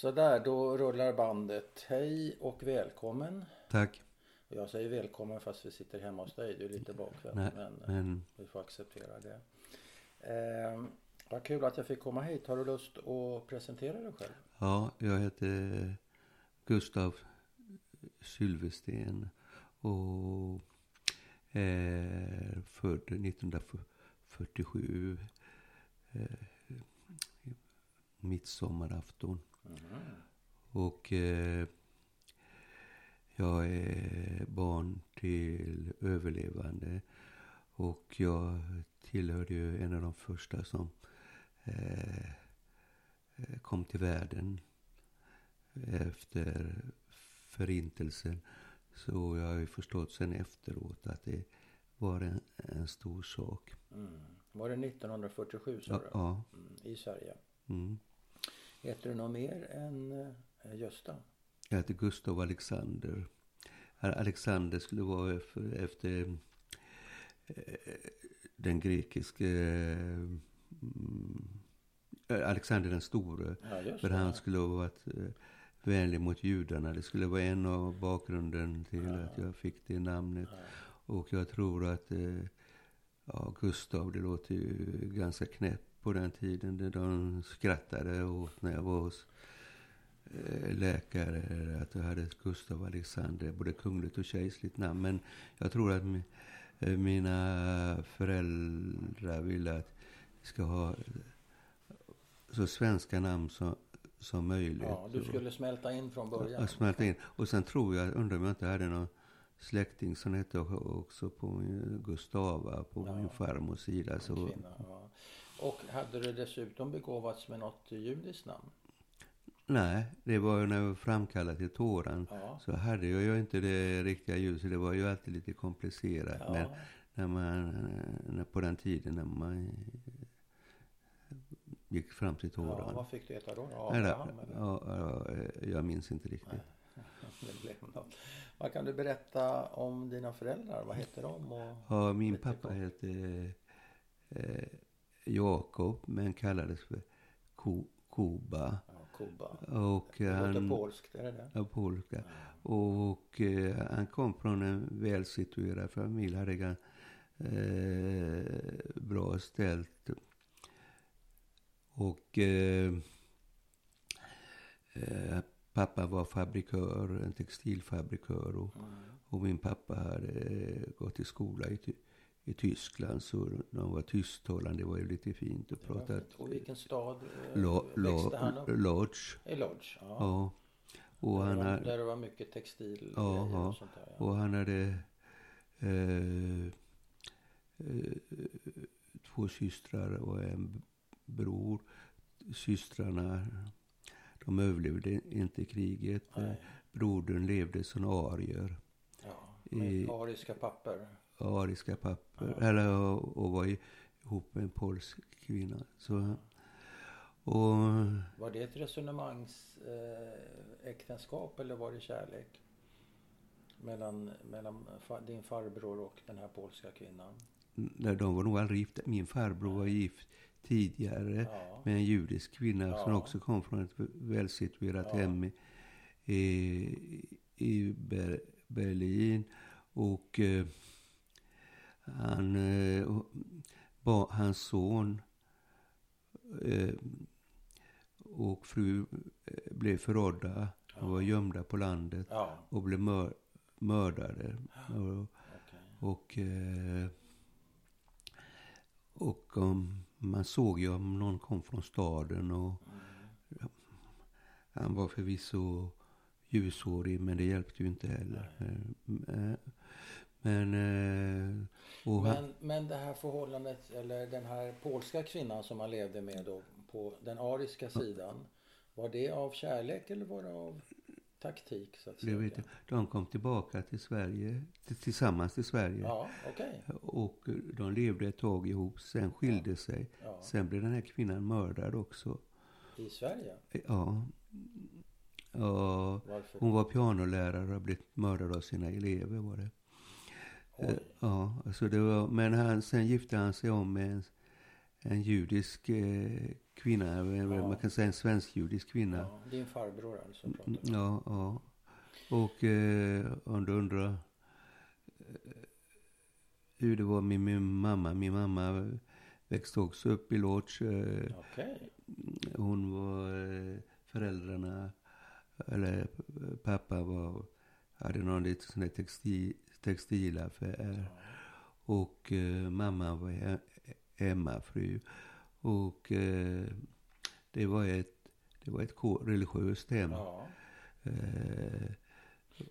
Sådär, då rullar bandet. Hej och välkommen. Tack. Jag säger välkommen fast vi sitter hemma hos dig. Du är lite bakvänd. Nej, men, men vi får acceptera det. Eh, vad kul att jag fick komma hit. Har du lust att presentera dig själv? ja, jag heter Gustav Sylvesten och är född 1947. Eh, midsommarafton. Mm. Och eh, jag är barn till överlevande. Och jag tillhörde ju en av de första som eh, eh, kom till världen efter förintelsen. Så jag har ju förstått sen efteråt att det var en, en stor sak. Mm. Var det 1947 sa Ja, du? ja. Mm, I Sverige. Mm. Heter du något mer än eh, Gösta? Jag heter Gustav Alexander. Alexander skulle vara efter, efter eh, den grekiske eh, Alexander den store. Ja, För han skulle ha varit vänlig mot judarna. Det skulle vara en av bakgrunden till Ja. att jag fick det namnet. Ja. Och jag tror att ja, Gustav, det låter ju ganska knäppt på den tiden. Det De skrattade åt när jag var hos eh, läkare att jag hade ett Gustav Alexander, både kungligt och kejserligt namn. Men jag tror att mi, eh, mina föräldrar ville att vi ska ha så svenska namn som, som möjligt. Ja, du skulle smälta in från början. Jag smälte in. Och sen tror jag, undrar om jag inte hade någon släkting som hette också på min Gustava, på Ja. min farmors sida. Så, kvinna, ja. Och hade du dessutom begåvats med något judiskt namn? nej, det var ju när jag var framkallad till tåran. Ja. Så hade jag ju inte det riktiga ljuset. Det var ju alltid lite komplicerat. Ja. När, när man, när, på den tiden när man gick fram till ja, tåran. vad fick du heta då? Abraham, ja, ja, jag minns inte riktigt. Vad kan du berätta om dina föräldrar? Vad heter de? Och... Ja, min pappa hette eh, Jakob, men kallades för Ko, Koba. Ja, Kuba. Och Det låter polskt, är det det? ja, polska. Och eh, han kom från en välsituerad familj, hade gan, eh, bra ställt. Och eh, eh, pappa var fabrikör, en textilfabrikör. Och, Mm. och min pappa hade eh, gått i skola i, Ty- i Tyskland så de var tysktalande. Det var ju lite fint att prata. Och vilken stad eh, Lo, växte han lo, upp? Lodge. I Lodge? Ja. Ja. Och där, han, var, hade, där det var mycket textil Ja, grejer ja. och sånt där. Ja. och han hade eh, eh, två systrar och en bror. Systrarna, de överlevde inte kriget. Nej. Brodern levde som arier. Ja, med i- ariska papper. Ariska papper. Ja. Eller och, och var ihop med en polsk kvinna. Så, och Var det ett resonemangsäktenskap eh, eller var det kärlek? Mellan, mellan din farbror och den här polska kvinnan? när de var nog aldrig gifta. Min farbror var gift tidigare Ja, med en judisk kvinna som Ja. också kom från ett välsituerat Ja. hem i, i, i Ber, Berlin. Och eh, han, eh, hans son eh, och fru eh, blev förrådda. De var gömda på landet ja och blev mör, mördade. Och, och, eh, och um, man såg ju om någon kom från staden och Mm. han var förvisso ljushårig men det hjälpte ju inte heller. Eh, Men, eh, och Men, men det här förhållandet, eller den här polska kvinnan som han levde med då på den ariska sidan. Var det av kärlek eller var det av taktik så att säga? vet jag, de kom tillbaka till Sverige, till, tillsammans till Sverige. Ja, okej. Och de levde ett tag ihop, sen skilde sig. Ja. Sen blev den här kvinnan mördad också. I Sverige? Ja. ja. Varför? Hon var pianolärare och blivit mördad av sina elever var det. Eh, Oj. Ja, alltså det var, men han, sen gifte han sig om med en, en judisk eh, kvinna, Ja. man kan säga en svensk-judisk kvinna. Ja, din farbror alltså. vi. Ja, ja. Och eh, om du undrar eh, hur det var med min mamma. Min mamma växte också upp i Lodz. Eh, Okej. hon var eh, föräldrarna, eller pappa var, hade någon liten sån där textil, textilaffär. Och eh, mamma var he- hemmafru. Och eh, det var ett, det var ett religiöst hem. Ja. Eh,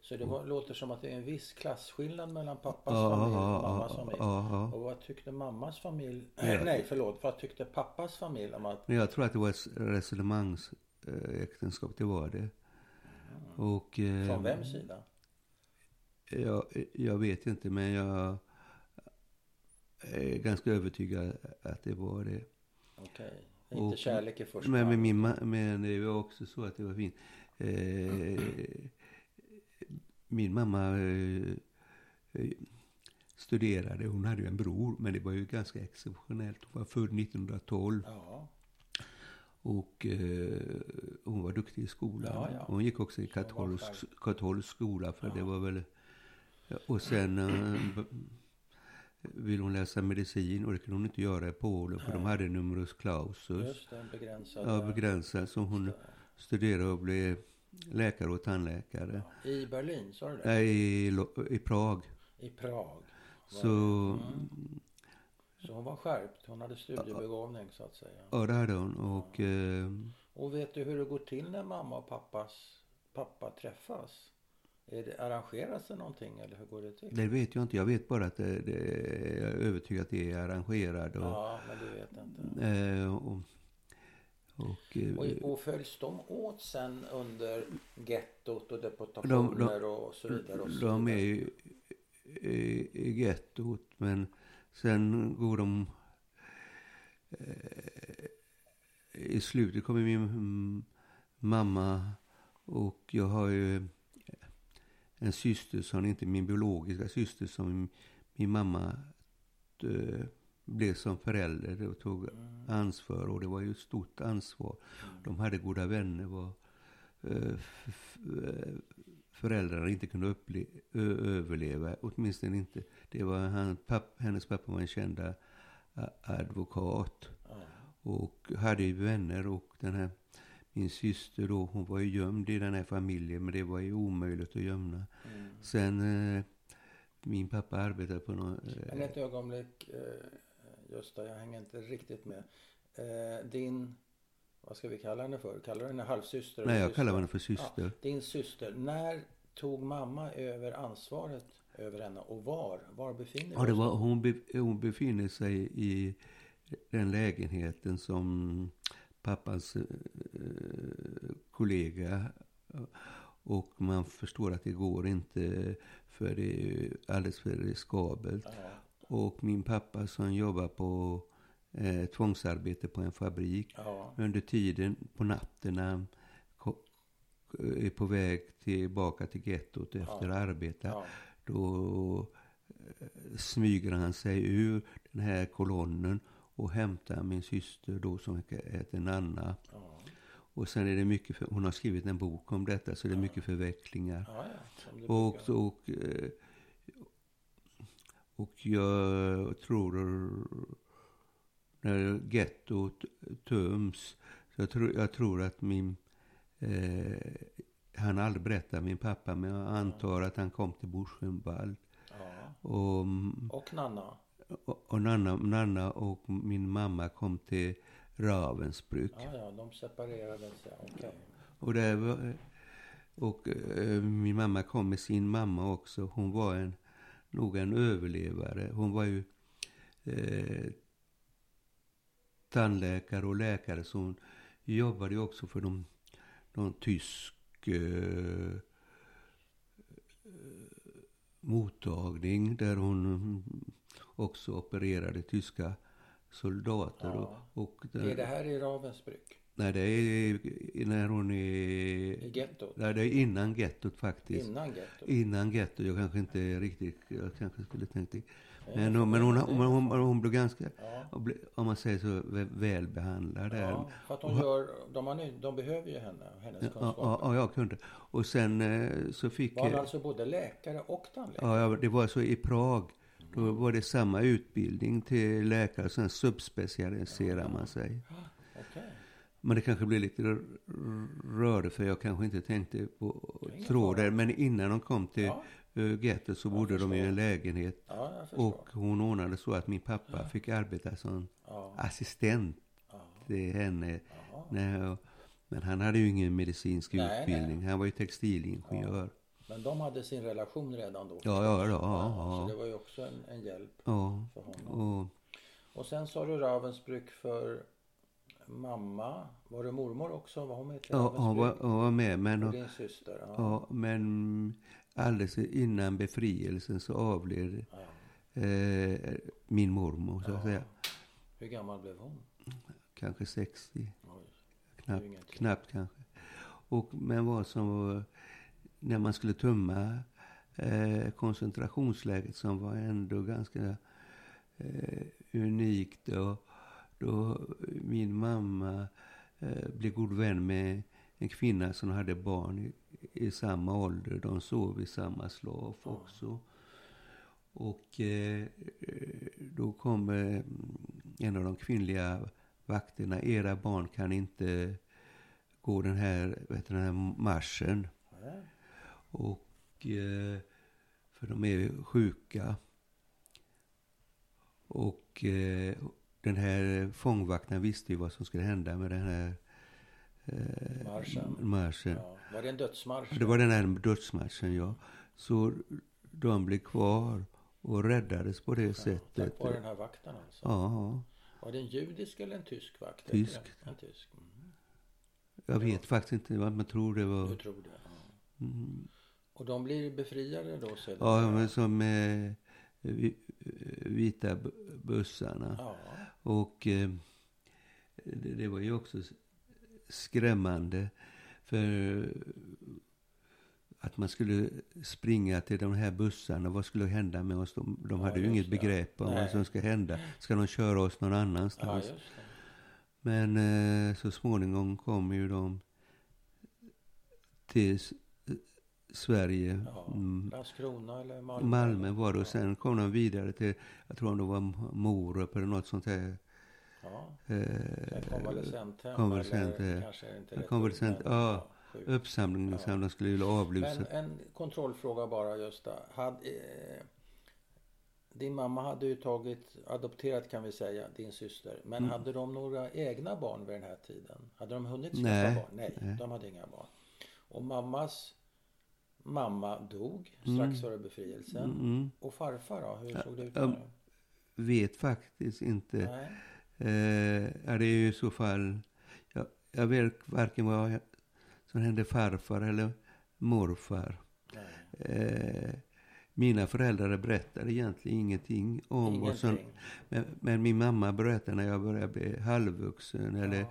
Så det var, låter som att det är en viss klasskillnad mellan pappas ja, familj och ja, mammas familj. ja, Och vad tyckte mammas familj? Ja. Nej, förlåt. Vad tyckte pappas familj om att... Jag tror att det var ett resonemangsäktenskap, det var det. Och, eh, Från vems sida? Jag, jag vet inte, men jag är ganska övertygad att det var det. Okej. Inte Och- kärlek i första Men, hand. min, ma- men det var också så att det var fint. Eh, min mamma eh, studerade, hon hade ju en bror, men det var ju ganska exceptionellt. Hon var född 1912 Ja. och eh, hon var duktig i skolan. Ja, ja. Hon gick också i katolsk, katolsk skola, för det var väl... Och sen eh, b- ville hon läsa medicin och det kunde hon inte göra i Polen, för de Nej. hade numerus clausus. Just det, en begränsad... Ja, begränsad. Så hon studerade och blev läkare och tandläkare. Ja. I Berlin, sa du det? Nej, i, i Prag. I Prag. Så, Mm. Så hon var skärpt. Hon hade studiebegåvning så att säga. ja det hade hon. Och eh, Och vet du hur det går till när mamma och pappas pappa träffas? Är det, arrangeras det någonting eller hur går det till? det vet jag inte. Jag vet bara att det, det, jag är övertygad att det är arrangerat. Och, Ja, men du vet inte. eh, och, och, eh, Och, och följs de åt sen under gettot och deportationer och så vidare? Och så de är ju i, i gettot, men sen går de... Eh, I slutet kommer min mm, mamma och jag har ju en syster som inte min biologiska syster som min, mamma eh, blev som förälder och tog Mm. ansvar och det var ju ett stort ansvar. De hade goda vänner var eh, eh, föräldrarna inte kunde överleva. Åtminstone inte. Det var han, papp, hennes pappa var en känd advokat och hade ju vänner och den här min syster då, hon var ju gömd i den här familjen men det var ju omöjligt att gömma. Mm. Sen eh, min pappa arbetade på någon... Men Eh, ett ögonblick, eh, Gösta, jag hänger inte riktigt med. Eh, din, vad ska vi kalla henne för? Kallar du henne halvsyster? nej, jag syster? kallar henne för syster. Ja, din syster, när tog mamma över ansvaret över henne och var? Var befinner Ja, det var, hon, be, hon befinner sig i den lägenheten som pappans eh, kollega. Och man förstår att det går inte för det är alldeles för riskabelt. Och min pappa som jobbar på eh, tvångsarbete på en fabrik ja, under tiden på natten när han ko- är på väg tillbaka till gettot efter Ja. arbete ja, då eh, smyger han sig ur den här kolonnen och hämtar min syster då som heter Nanna. ja, Och sen är det mycket, för, hon har skrivit en bok om detta så det är mycket förvecklingar. ja, ja, Och, och, eh, och jag tror när gettot töms, så jag tror, jag tror att min, eh, han har aldrig berättat min pappa, men jag antar att han kom till Buchenwald. Ja. Och, Och Nanna? Och, Nanna, Nanna och min mamma kom till Ravensbrück. Ja, ja, de separerades, ja, okej. Och, där var, och eh, min mamma kom med sin mamma också. Hon var en, nog en överlevare. Hon var ju eh, tandläkare och läkare. Så hon jobbade ju också för någon, någon tysk eh, mottagning. Där hon också opererade tyska soldater. Ja. Och, och Är det här i Ravensbrück? Nej, det är när hon är... I gettot? Nej, det är innan gettot faktiskt. Innan gettot? Innan gettot. Jag kanske inte riktigt... Jag kanske skulle tänkt det. Men, hon, men hon, hon, hon, hon, hon blev ganska, Ja. om man säger så, vä- välbehandlad där. Ja, för att de gör, de, har, de behöver ju henne och hennes kunskaper. ja, ja, jag kunde. Och sen eh, så fick... Var eh, alltså både läkare och tandläkare? Ja, ja, det var så i Prag. Då var det samma utbildning till läkare, sen subspecialiserar man sig. Men det kanske blir lite rörigt för jag kanske inte tänkte på trådar. Men innan de kom till Ja. uh, gettot så bodde de i en lägenhet. Ja. Och hon ordnade så att min pappa fick arbeta som Ja. assistent Ja. till henne. Nej, Men han hade ju ingen medicinsk Nej, utbildning. Han var ju textilingenjör. Men de hade sin relation redan då? Ja, ja, ja. Så ja, det ja, var ju också en, en hjälp ja. för honom. Och, Och sen sa du Ravensbrück för mamma. Var det mormor också? Var hon med till ja, hon, var, hon var med. Men, Och din syster? Ja. ja, men alldeles innan befrielsen så avled Ja. eh, min mormor, så att Ja. säga. Hur gammal blev hon? Kanske 60. Oj. Knappt, Det knappt kanske. Och, men vad som var, när man skulle tumma eh, koncentrationsläget som var ändå ganska eh, unikt. Och, då min mamma eh, blev god vän med en kvinna som hade barn i, i samma ålder. De sov i samma slav också. Och eh, då kom eh, en av de kvinnliga vakterna. Era barn kan inte gå den här, vet den här marschen. Nej. Och eh, för de är sjuka. Och eh, den här fångvakten visste ju vad som skulle hända med den här eh, Marschen. marschen. Ja. Var det en dödsmarsch? Det var den här dödsmarschen, ja. Så de blev kvar och räddades på det sättet. Tack vare den här vakten alltså? Ja, Var det en judisk eller en tysk vakt? Tysk. En tysk. Mm. jag vet faktiskt inte vad man tror det var. Du tror det? Ja. Mm. Och de blir befriade då sedan? Ja, men som eh, vi- vita bu- bussarna. Ja. Och eh, det, det var ju också skrämmande. För att man skulle springa till de här bussarna. Vad skulle hända med oss? De, de Ja, hade ju inget det. begrepp om vad Nej. som ska hända. Ska de köra oss någon ja, annanstans? det. Men eh, så småningom kom ju de till Sverige. Ja. Mm. Landskrona eller Malmö? Malmö var det och sen kom de vidare till, jag tror det var Morup eller något sånt där. Ja. Eh, Sen konvalescent, eller eh, kanske inte konvalescent, ord, ja. sjukt. uppsamling Ja. som de skulle vilja avlysa. Men en kontrollfråga bara Gösta. Hade, eh, din mamma hade ju tagit, adopterat kan vi säga, din syster. Men Mm. hade de några egna barn vid den här tiden? Hade de hunnit skaffa barn? Nej, nej. de hade inga barn. Och mammas mamma dog strax Mm. före befrielsen. Mm, Och farfar då? Hur såg det ut Ja, där? vet faktiskt inte. Eh, det är ju i så fall, jag, jag vet varken vad som hände farfar eller morfar. Eh, mina föräldrar berättade egentligen ingenting om vad som... Ingenting. Men, men min mamma berättade när jag började bli halvvuxen eller, Ja.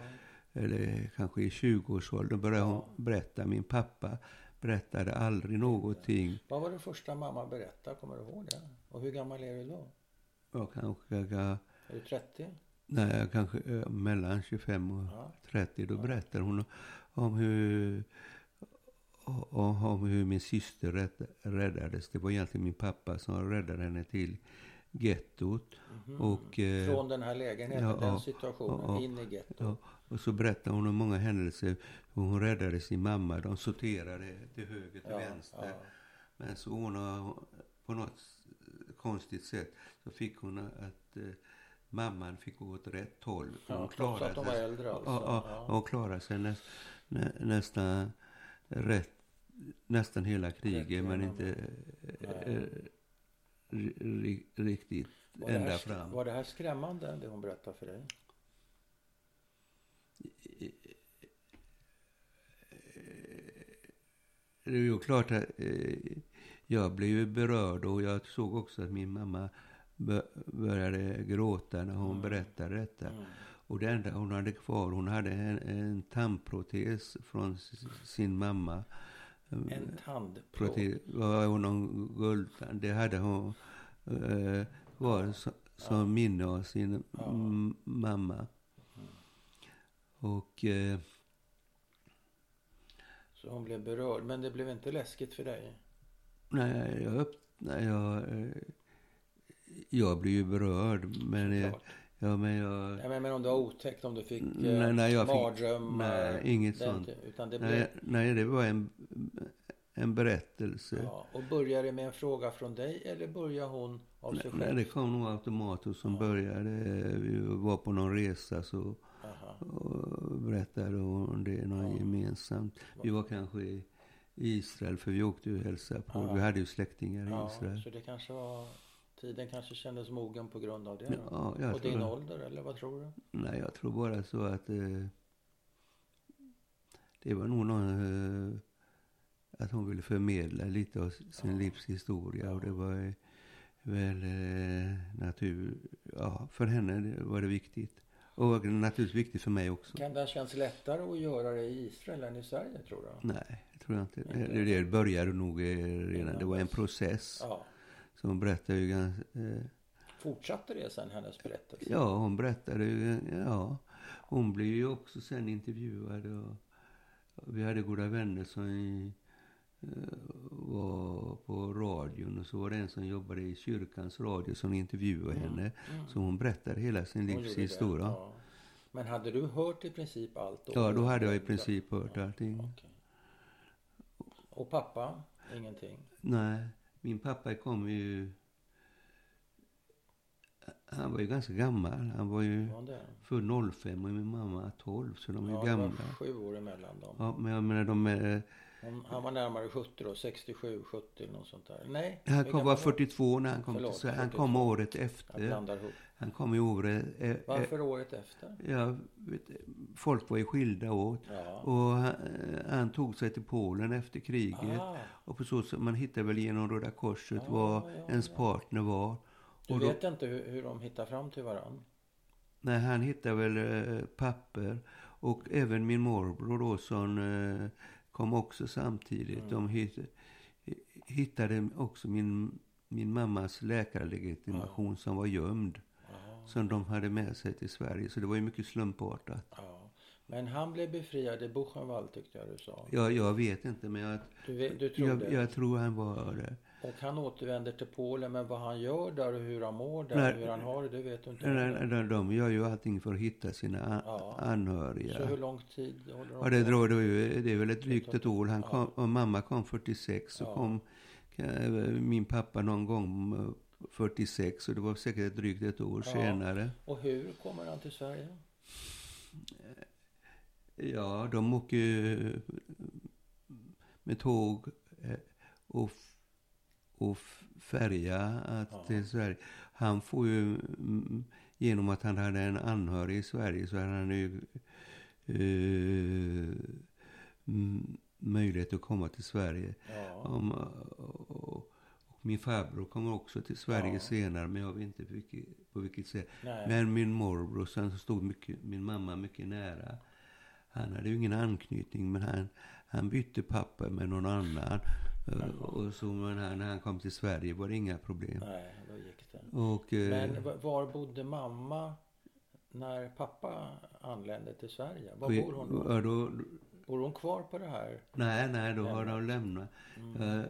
eller kanske i 20-årsåldern började hon Ja. berätta. Min pappa berättade aldrig någonting. Vad var det första mamma berättade? Kommer du ihåg det? Och hur gammal är du då? Jag kanske, jag, Är du 30? nej, jag kanske mellan 25 och Ja. 30. Då berättade hon om hur, om, hur min syster rädd, räddades. Det var egentligen min pappa som räddade henne till gettot. Mhm. Och, eh, Från den här lägenheten, ja, den situationen, ja, in i gettot. Ja, och så berättade hon om många händelser. Hon räddade sin mamma. De sorterade till höger till vänster. Men så ordnade hon på något konstigt sätt så fick hon att eh, mamman fick gå åt rätt håll. Ja, hon trots att de var äldre alltså. ja, ja, hon klarade sig nä, nä, nästan rätt, nästan hela kriget men inte eh, riktigt Var ända här, fram. var det här skrämmande, det hon berättade för dig? Det är ju klart att eh, jag blev berörd och jag såg också att min mamma bö- började gråta när hon Mm. berättade detta. Mm. Och det enda hon hade kvar, hon hade en, en tandprotes från sin mamma. En tandplåt. Var hon någon guldtand? Det hade hon eh, var som, som minne av sin Ja. mamma. Och eh, Så hon blev berörd. Men det blev inte läskigt för dig? nej, jag, nej, jag, eh, jag blev ju berörd. Men, eh, Klart. Ja, men jag... Nej, men, men om det var otäckt, om du fick eh, Nej, nej, jag fick- mardrömmar? nej, inget den sånt. Utan det blev... Nej, nej, det var en, en berättelse. Ja, och börjar det med en fråga från dig eller börjar hon av sig Nej, själv? det kom nog automatiskt som Ja. började. Vi var på någon resa så berättade hon det någon Ja. gemensamt. Vi var kanske i Israel för vi åkte ju och hälsade på. Ja. Vi hade ju släktingar i Israel. så det kanske var... Tiden kanske kändes mogen på grund av det då? Ja, jag och tror din ålder, eller vad tror du? Nej, jag tror bara så att eh, det var nog någon, eh, att hon ville förmedla lite av sin Ja. livshistoria. Och det var eh, väl eh, natur, ja, för henne var det viktigt. Och naturligtvis viktigt för mig också. Kan det ha känts lättare att göra det i Israel än i Sverige, tror du? Nej, det tror jag inte. Inte. Det, det började nog eh, redan. Det var en process. Ja. Så hon berättade ju ganska... Eh, Fortsatte det sen, hennes berättelse? ja, hon berättade ju... Ja. Hon blev ju också sen intervjuad. Och, och vi hade goda vänner som i, eh, var på radion. Och så var det en som jobbade i kyrkans radio som intervjuade Mm. henne. Mm. Så hon berättade hela sin livshistoria. Ja. ja. Men hade du hört i princip allt då? då hade jag i princip hört allting. Okej. Och pappa? Ingenting? Nej, min pappa kom ju... Han var ju ganska gammal. Han var ju det? född 05 och min mamma 12, så de är ju Ja, det gamla. var sju år emellan dem. Ja, men jag menar de är... Han var närmare 70 då, 67, 70 något sånt där. Nej, Han kom, var han? 42 när han kom Förlåt, till Sverige. Han 42. kom året Jag efter. blandar ihop. Han kom i året... Eh, eh, Varför året efter? ja, vet, folk var ju skilda åt. Ja. Och han, eh, han tog sig till Polen efter kriget. Ah, Och på så sätt, man hittade väl genom Röda Korset Ja, var ja, ens partner var. du Och då- vet inte hur, hur de hittar fram till varandra? Nej, han hittade väl eh, papper. Och även min morbror då som eh, kom också samtidigt. Mm. De hit, hittade också min, min mammas läkarlegitimation som var gömd. Ja, Som de hade med sig till Sverige. Så det var ju mycket slumpartat. ja. Men han blev befriad i Buchenwald tyckte jag du sa. Jag, jag vet inte men jag, Du, vet, du tror jag, jag tror han var det. Och han återvänder till Polen, men vad han gör där och hur han mår där, Nej. hur han har det, det vet du inte. De, de, de gör ju allting för att hitta sina Ja. anhöriga. Så hur lång tid håller de Ja, det ju, det är väl ett drygt ett år. Han Ja. kom, och mamma kom 46 så Ja. kom eh, min pappa någon gång 46 och det var säkert ett drygt ett år Ja. senare. Och hur kommer han till Sverige? Ja, de åker ju med tåg eh, och, och färja Ja. till Sverige. Han får ju, mm, genom att han hade en anhörig i Sverige så hade han ju mm, möjlighet att komma till Sverige. Ja. Om, och min farbror kommer också till Sverige Ja. senare, men jag vet inte på vilket, på vilket sätt. Nej. Men min morbror, som stod mycket, min mamma mycket nära, han hade ju ingen anknytning, men han, han bytte papper med någon annan. Eh, Och så men han, när han kom till Sverige var det inga problem. Nej, då gick det. Och, eh, Men va- var bodde mamma när pappa anlände till Sverige? Var bor hon då? då? Bor hon kvar på det här? Nej, nej, då har de lämnat. Mm.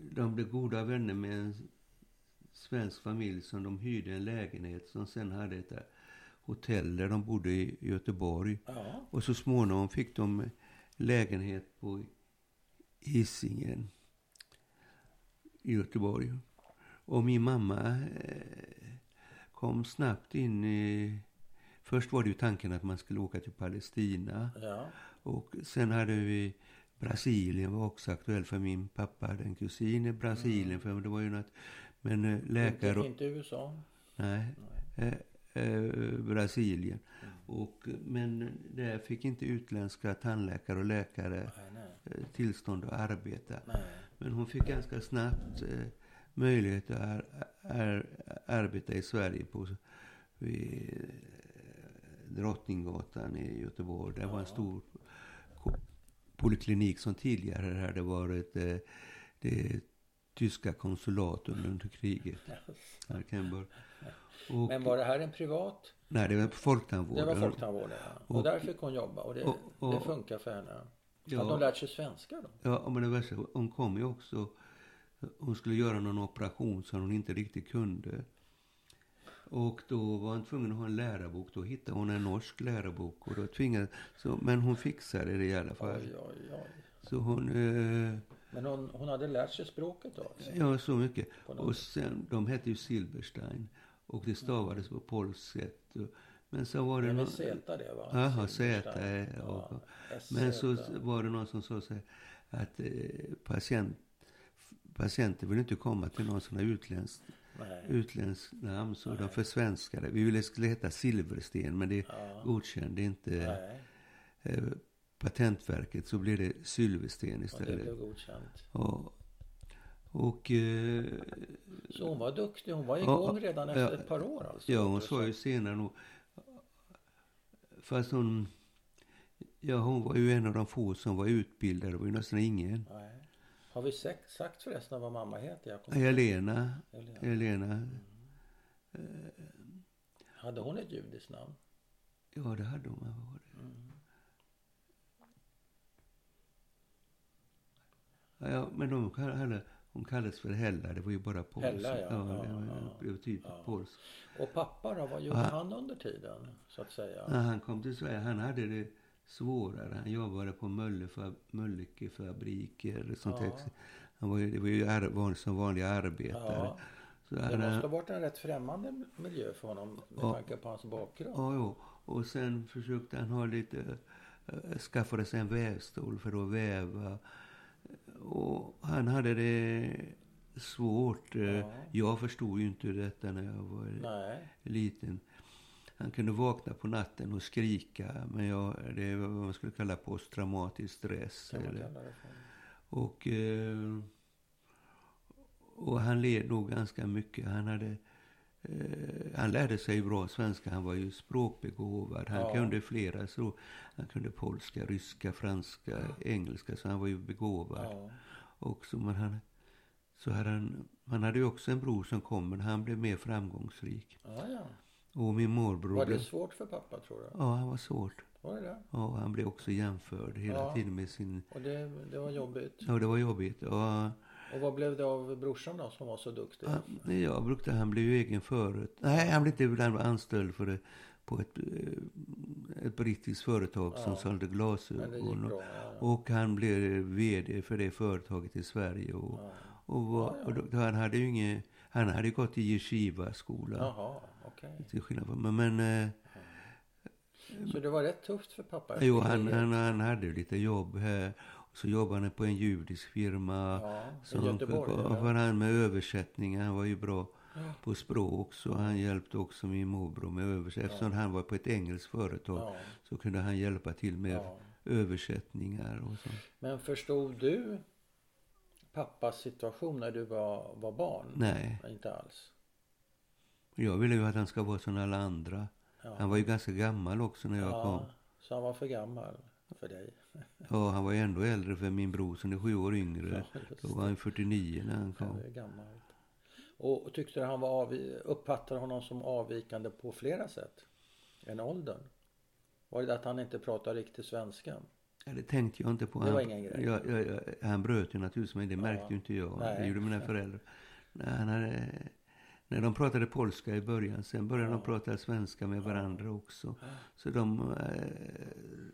Eh, De blev goda vänner med en svensk familj som de hyrde en lägenhet som sen hade ett hotell där de bodde i Göteborg. Ja. Och så småningom fick de lägenhet på Hisingen i Göteborg. Och min mamma eh, kom snabbt in i... Först var det ju tanken att man skulle åka till Palestina. ja. Och sen hade vi Brasilien var också aktuell för min pappa hade en kusin i Brasilien. För det var ju något, men eh, läkare... Inte, inte USA? Nej, Nej. eh, eh, Brasilien. Mm. Och, men där fick inte utländska tandläkare och läkare Nej, nej. eh, tillstånd att arbeta. Men hon fick ganska snabbt eh, möjlighet att ar, ar, arbeta i Sverige på vid Drottninggatan i Göteborg. Det var en stor poliklinik som tidigare hade varit eh, det tyska konsulat under kriget. Börja. Och, Men var det här en privat? nej, det var folktandvården. Det var folktandvården ja. Och, Och- där fick hon jobba och det, och- och- det funkar för henne. Ja. Hade hon lärt sig svenska då? Ja, men det värsta, hon kom ju också. Hon skulle göra någon operation som hon inte riktigt kunde. Och då var hon tvungen att ha en lärarbok. Då hittade hon en norsk lärarbok. Och då tvingade, så, men hon fixade det i alla fall. Oj, oj, oj. Så hon... Eh, Men hon, hon hade lärt sig språket då? Alltså. ja, så mycket. Och sen, de hette ju Silberstein. Och det stavades på polskt sätt. Men så var det någon... Z det va? Jaha, Silverstein. Z. Och, Ja, Men så var det någon som sa så här, att eh, patient, patienter vill inte komma till någon sån här utländsk, Nej. utländsk namn. Så de försvenskade. Vi ville skulle heta Silversten men det Ja. godkände inte Nej, eh, Patentverket. Så blev det Sylvesten och det istället. blev godkänt. Och, och eh, Så hon var duktig. Hon var Ja, igång redan efter ja, ett par år alltså? ja, hon sa ju senare nog, fast hon, ja hon var ju en av de få som var utbildade. Det var ju nästan ingen. Nej. Har vi sagt, sagt förresten vad mamma heter? Jag kommer Helena, inte ihåg. Helena, Hade hon ett judiskt namn? ja det hade hon. vad var det? Mm. Ja, ja, men de kallade, hon kallades för Hella, det var ju bara polskt. Hella, ja. ja, Ja, ja. blev typ Ja. polskt. Och pappa då? Vad gjorde Ja. han under tiden? Så att säga. När han kom till Sverige, han hade det svårare. Han jobbade på Mölnlyckefabriker och sånt Ja. där. Han var ju, det var ju ar, som vanlig arbetare. Ja. Så Det han, måste ha varit en rätt främmande miljö för honom med Ja. tanke på hans bakgrund. Ja, ja. Och sen försökte han ha lite, äh, skaffade sig en vävstol för att väva. Och han hade det svårt. eh, Ja. Jag förstod ju inte detta när jag var Nej. liten. Han kunde vakna på natten och skrika. Men jag, det var vad man skulle kalla posttraumatisk stress. Eller, och, eh, och han led nog ganska mycket. Han hade eh, han lärde sig bra svenska. Han var ju språkbegåvad. Han Ja. kunde flera språk. Han kunde polska, ryska, franska, engelska. Så han var ju begåvad. Ja. också. Men han, så hade han, han hade ju också en bror som kom. Men han blev mer framgångsrik. Ja, ja. Och min morbror Var det svårt för pappa tror du? Ja, han var svårt. Var det det? Ja, han blev också jämförd hela Ja. tiden med sin... Och det, det var jobbigt. Ja, det var jobbigt. Och, Och vad blev det av brorsan då som var så duktig? Ja, jag brukade, han blev ju egen förut. Nej, han blev inte ibland var anställd för det, på ett, eh, ett brittiskt företag som Ja. sålde det gick glasögon. Och, bra. Ja, ja. och han blev vd för det företaget i Sverige. Och, Ja. och, var, Ja, ja. och då, han hade ju inget, han hade gått i yeshiva-skola. Okej. Till skillnad från, men, men eh, Så det var rätt tufft för pappa? jo, han, han, han hade lite jobb här. Så jobbade han på en judisk firma. Ja, Så i Göteborg? var han med översättningar. Han var ju bra Ja. på språk. Så han hjälpte också min morbror med översättning. Eftersom han var på ett engelskt företag Ja, så kunde han hjälpa till med ja. översättningar och så. Men förstod du pappas situation när du var, var barn? Nej, Inte alls? Jag ville ju att han ska vara som alla andra. Ja. Han var ju ganska gammal också när jag ja, kom. Så han var för gammal för dig? Ja, han var ju ändå äldre för min bror som är sju år yngre. Ja, Då var han 49 när han Ja, kom. är gammalt. Och tyckte du han var avvi- uppfattade honom som avvikande på flera sätt? Än åldern? Var det att han inte pratade riktig svenska? Ja, det tänkte jag inte på. Det han, var ingen grej. Jag, jag, jag, han bröt ju naturligtvis, men det märkte Ja. ju inte jag. Nej. Det gjorde mina föräldrar. Nej, han hade, när de pratade polska i början, sen började Ja. de prata svenska med varandra också. Så de... Eh,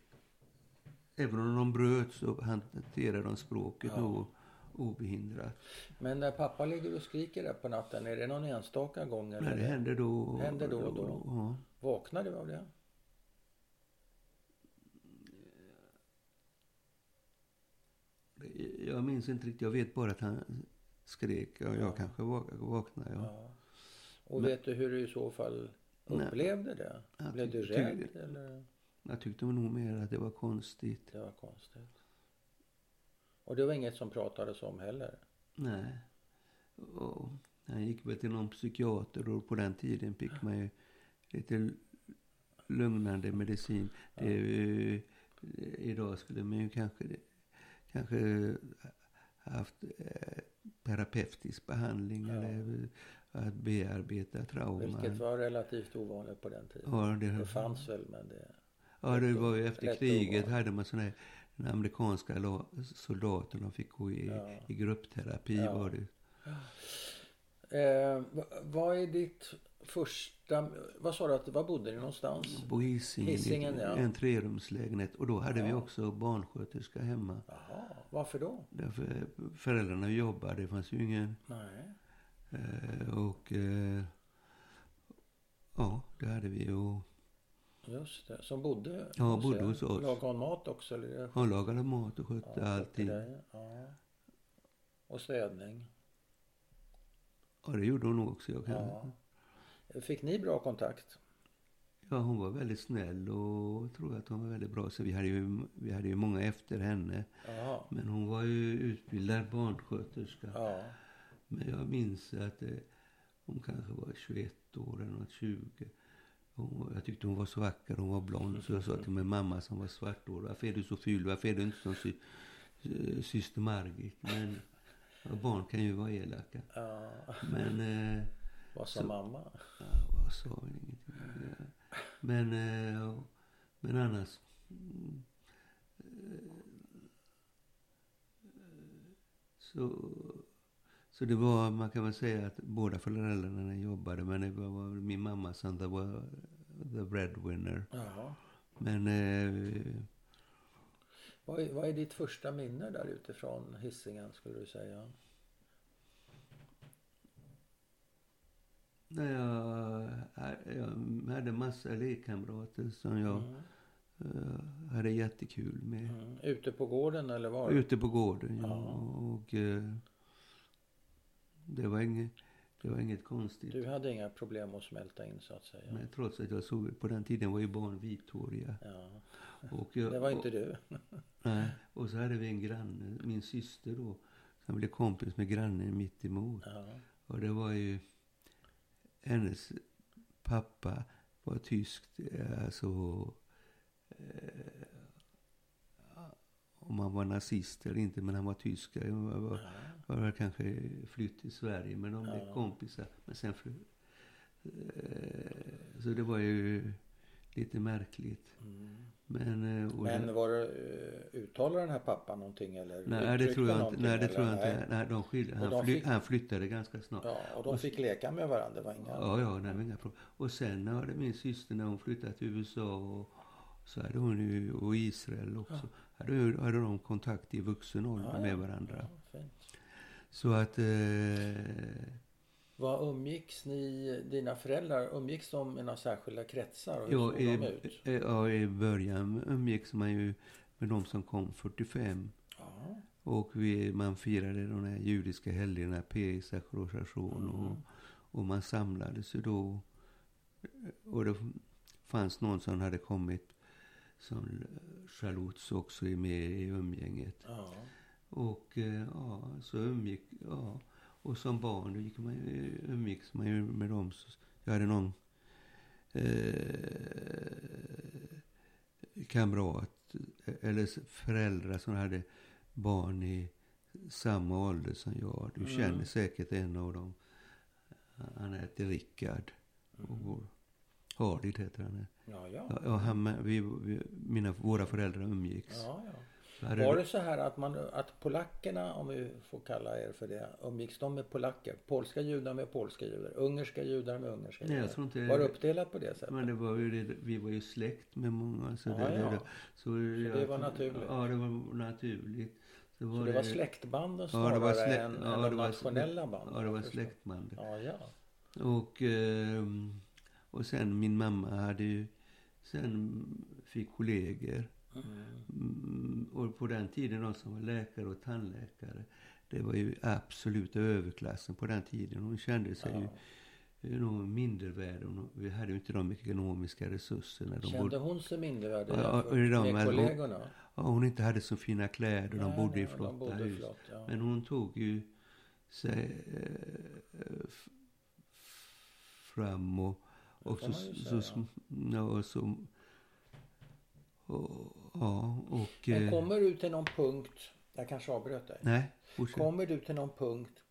även om de bröt så hanterade de språket Ja. obehindrat. Men när pappa ligger och skriker där på natten, är det någon enstaka gång? Eller Men det hände då... Hände då och då. Ja. Vaknar du av det? Jag minns inte riktigt. Jag vet bara att han skrek. Ja, jag Ja. kanske vak- vaknade. Ja. Ja. Och Men- vet du hur du i så fall Nej. upplevde det? Jag Blev du tyckte- rädd eller? Jag tyckte nog mer att det var konstigt. Det var konstigt. Och det var inget som pratades om heller? Nej. Och han gick väl till någon psykiater och på den tiden fick man ju lite lugnande medicin. Det är ju, idag skulle man ju kanske, kanske haft eh, terapeutisk behandling Ja. eller att bearbeta trauman. Vilket var relativt ovanligt på den tiden. Ja, det, Det fanns väl men det... ja, det var ju efter kriget ovanligt. hade man sådana här de amerikanska soldaterna fick gå i, Ja. i gruppterapi Ja. var det. Eh, va- vad är ditt första... Vad sa du att var bodde ni någonstans? På Hisingen, Hisingen, ja. en trerumslägenhet. Och då hade vi Ja. också barnsköterska hemma. Jaha, varför då? Därför föräldrarna jobbade, det fanns ju ingen... Nej. Eh, och... Eh, ja, det hade vi. Och Just det. Som bodde Ja, bodde hos oss. Lagade hon mat också? Eller? han lagade mat och skötte Ja, allting. Ja. Och städning. Ja, det gjorde hon också. Jag kan. Ja. Fick ni bra kontakt? Ja, hon var väldigt snäll och tror att hon var väldigt bra. Så vi hade ju, vi hade ju många efter henne. Ja. Men hon var ju utbildad barnsköterska. Ja. Men jag minns att eh, hon kanske var 21 år eller något, 20. Hon, jag tyckte hon var så vacker, hon var blond. Så jag sa till min mamma som var svarthårig, varför är du så ful? Varför är du inte som sy, sy, syster Margit? Men barn kan ju vara elaka. ja. Men, eh, Vad sa Så- mamma? ja, vad sa väl ingenting. Ja. Men, eh, men annars. eh, Så, så det var, man kan väl säga att båda föräldrarna jobbade. Men det var min mamma som det var the breadwinner. Jaha. Men eh, Vad är, vad är ditt första minne där utifrån Hisingen skulle du säga? när jag, jag hade massa lekkamrater som jag Mm. eh, hade jättekul med. Mm. Ute på gården eller var? Ute på gården, ja. Ja. Och eh, det, var inget, det var inget konstigt. Du hade inga problem att smälta in så att säga? Men trots att jag såg, på den tiden var ju barn vithåriga. Ja. Och jag, Det var inte du? Nej, och så hade vi en granne, min syster då, som blev kompis med grannen mitt emot. Ja. Och det var ju, hennes pappa var tysk, eh, alltså, eh, om han var nazist eller inte, men han var tysk. Han var, var, Ja. var väl kanske flytt till Sverige, men de blev Ja. kompisar. Men sen fly, eh, så det var ju lite märkligt. Mm. Men, eh, och Men det, var det, eh, uttalade den här pappan någonting eller nej, det tror jag inte. Nej, det tror jag inte. Nej, de skilde, Och han, de fly, fick- han flyttade ganska snart. Ja, och de fick leka med varandra. Det var inga... Ja, ja, nej, inga problem. Och sen hade min syster när hon flyttade till USA och så hade hon ju, och Israel också, hade, hade de kontakt i vuxen ålder Ja, med varandra. Ja. Så att, eh, Vad umgicks ni, dina föräldrar, umgicks de i några särskilda kretsar? Och ja, i, ut? eh, ja, i början umgicks man ju med de som kom 45. Ja. Och vi, man firade de här judiska helgerna, Pesach, Rosh och, Mm. och man samlades ju då. Och det fanns någon som hade kommit som Charlotte också är med i umgänget. Ja. Och eh, ja, så umgick, ja. Och som barn då gick man umgicks man ju med dem. Jag hade någon eh, kamrat, eller föräldrar som hade barn i samma ålder som jag. Du Mm. känner säkert en av dem. Han heter Rickard. Mm. Och Hardid heter han. Ja, ja. Ja, ja, han, vi, vi, mina, våra föräldrar umgicks. ja, ja. Så Var det så här att, man, att polackerna, om vi får kalla er för det, umgicks de med polacker? Polska judar med polska judar? Ungerska judar med ungerska Nej, judar? jag tror inte- Var det uppdelat på det sättet? Men det var ju vi var ju släkt med många. Så, Ja, det, ja. det, så, det var naturligt? Ja, det var naturligt. Så, Så det var släktbanden Ja, snarare det var släkt- än, ja, än det de var- nationella banden? Ja, det var Jag förstår. släktband. Ja, ja. Och, ehm, och sen min mamma hade ju, sen fick kollegor. Mm. Mm, och på den tiden de som var läkare och tandläkare, det var ju absoluta överklassen på den tiden. Hon kände sig Ja. ju nog mindervärd. Vi hade ju inte de ekonomiska resurserna. De Kände bodde, hon sig mindervärdig Ja, är de med kollegorna? ja, hon inte hade så fina kläder, de Nej, bodde i nej, flotta de bodde hus. flott, ja. Men hon tog ju sig eh, fram och, Och så, så, så, ja, och så, och, ja, och... Men eh, kommer du till någon punkt, jag kanske avbröt dig. Nej, fortsätt. Kommer du till någon punkt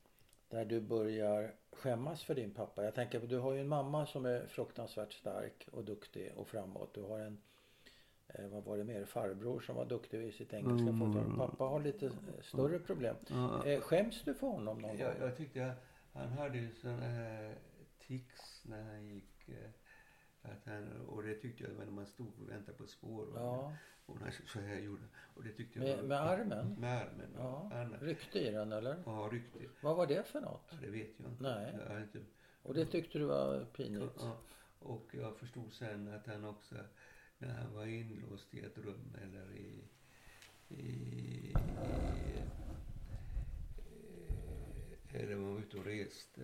där du börjar skämmas för din pappa? Jag tänker, du har ju en mamma som är fruktansvärt stark och duktig och framåt. Du har en, eh, vad var det mer, farbror som var duktig i sitt engelska. Mm. Mm. Pappa har lite eh, större problem. Eh, skäms du för honom någon jag, gång? jag tyckte att han hade ju sådana här tics när han gick. Eh, Att han, och det tyckte jag när man stod och väntade på spårvagnen. Ja, Och när så här gjorde Och det tyckte jag med, var- med armen? Med armen, Ja. Han, Ryckte i den eller? ja, riktigt. Vad var det för något? Ja, det vet jag inte. Nej. Jag inte Och det tyckte du var pinigt? Ja, och jag förstod sen att han också, när han var inlåst i ett rum eller i, i, i eller var ute och reste,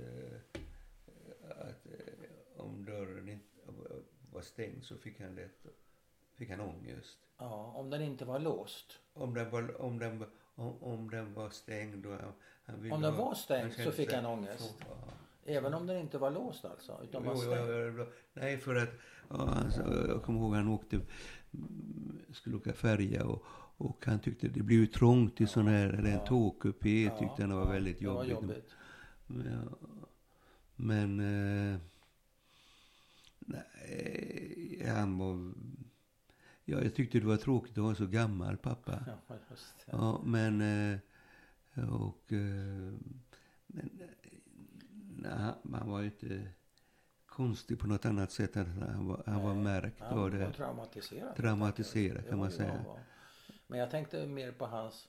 att om dörren inte var stängd så fick han lätt, fick han ångest. Ja, om den inte var låst. Om den var, om den, var- om, om den var stängd och han, han Om den ha- var stängd så fick han ångest? Ja. Även om den inte var låst alltså? Utan var Jo, jo, stängd? jo. Nej, för att ja, alltså, jag kommer ihåg han åkte, skulle åka färja och, och han tyckte det blev trångt i sån här, eller en Ja. tågkupé Ja, tyckte han var ja, väldigt det var jobbigt. jobbigt. Men, men eh, nej, han var, ja, jag tyckte det var tråkigt att vara så gammal pappa. Ja, just det. Ja, men... eh, Och... eh, Men... Nej, man var ju inte konstig på något annat sätt än att han var, han var märkt Han av var det. traumatiserad. Traumatiserad, Det kan var man säga. han var. Men jag tänkte mer på hans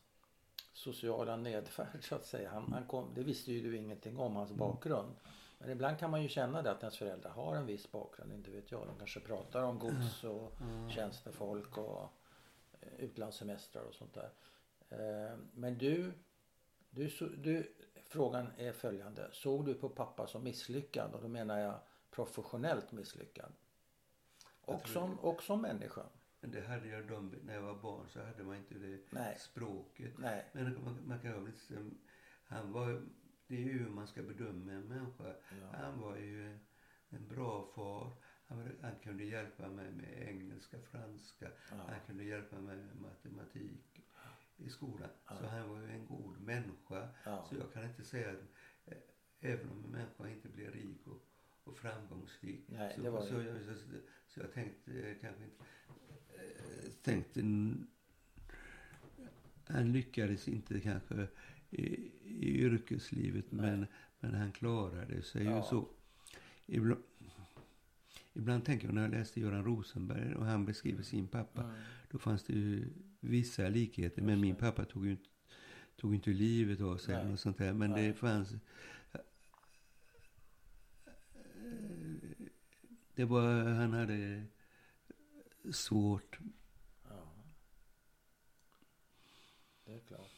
sociala nedfärd så att säga. Han, han kom, det visste ju du ingenting om, hans bakgrund. Men ibland kan man ju känna det att ens föräldrar har en viss bakgrund, inte vet jag. De kanske pratar om gods och tjänstefolk och eh, utlandssemestrar och sånt där. Eh, Men du, du, du, frågan är följande. Såg du på pappa som misslyckad? Och då menar jag professionellt misslyckad. Och som, och som människa. Men det hade jag de, när jag var barn så hade man inte det Nej. språket. Nej. Men man, man kan väl säga, han var, det är ju hur man ska bedöma en människa. Ja. Han var ju en bra far. Han, han kunde hjälpa mig med engelska, franska. Ja. Han kunde hjälpa mig med matematik i skolan. Så han var ju en god människa. Ja. Så jag kan inte säga att eh, även om en människa inte blir rik och, och framgångsrik. Nej, så, så, det. jag, så, så jag tänkte eh, kanske inte... Eh, tänkte... Han lyckades inte kanske i, i yrkeslivet Nej. men, men han klarade sig ju Ja. så. Ibland, ibland tänker jag när jag läste Göran Rosenberg och han beskriver sin pappa. Mm. Då fanns det ju vissa likheter. Men min pappa tog ju inte, tog inte livet av sig Nej. något sånt där. Men Nej. det fanns... Det var, han hade svårt. Ja. Det är klart.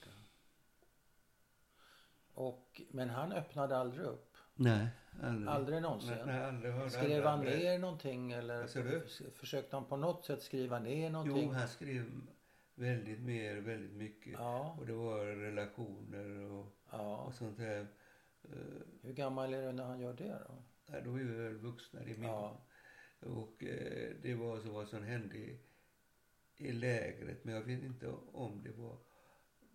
Och, men han öppnade aldrig upp? Nej, aldrig. Aldrig någonsin? Nej, nej, aldrig hörde Skrev han berätta. ner någonting eller försökte han på något sätt skriva ner någonting? Jo, han skrev väldigt mer, väldigt mycket. Ja, Och det var relationer och, ja. och sånt där. Eh, Hur gammal är du när han gör det då? Ja, då är vi väl vuxna. Det är min. Ja. Och eh, det var så vad som hände i, i lägret. Men jag vet inte om det var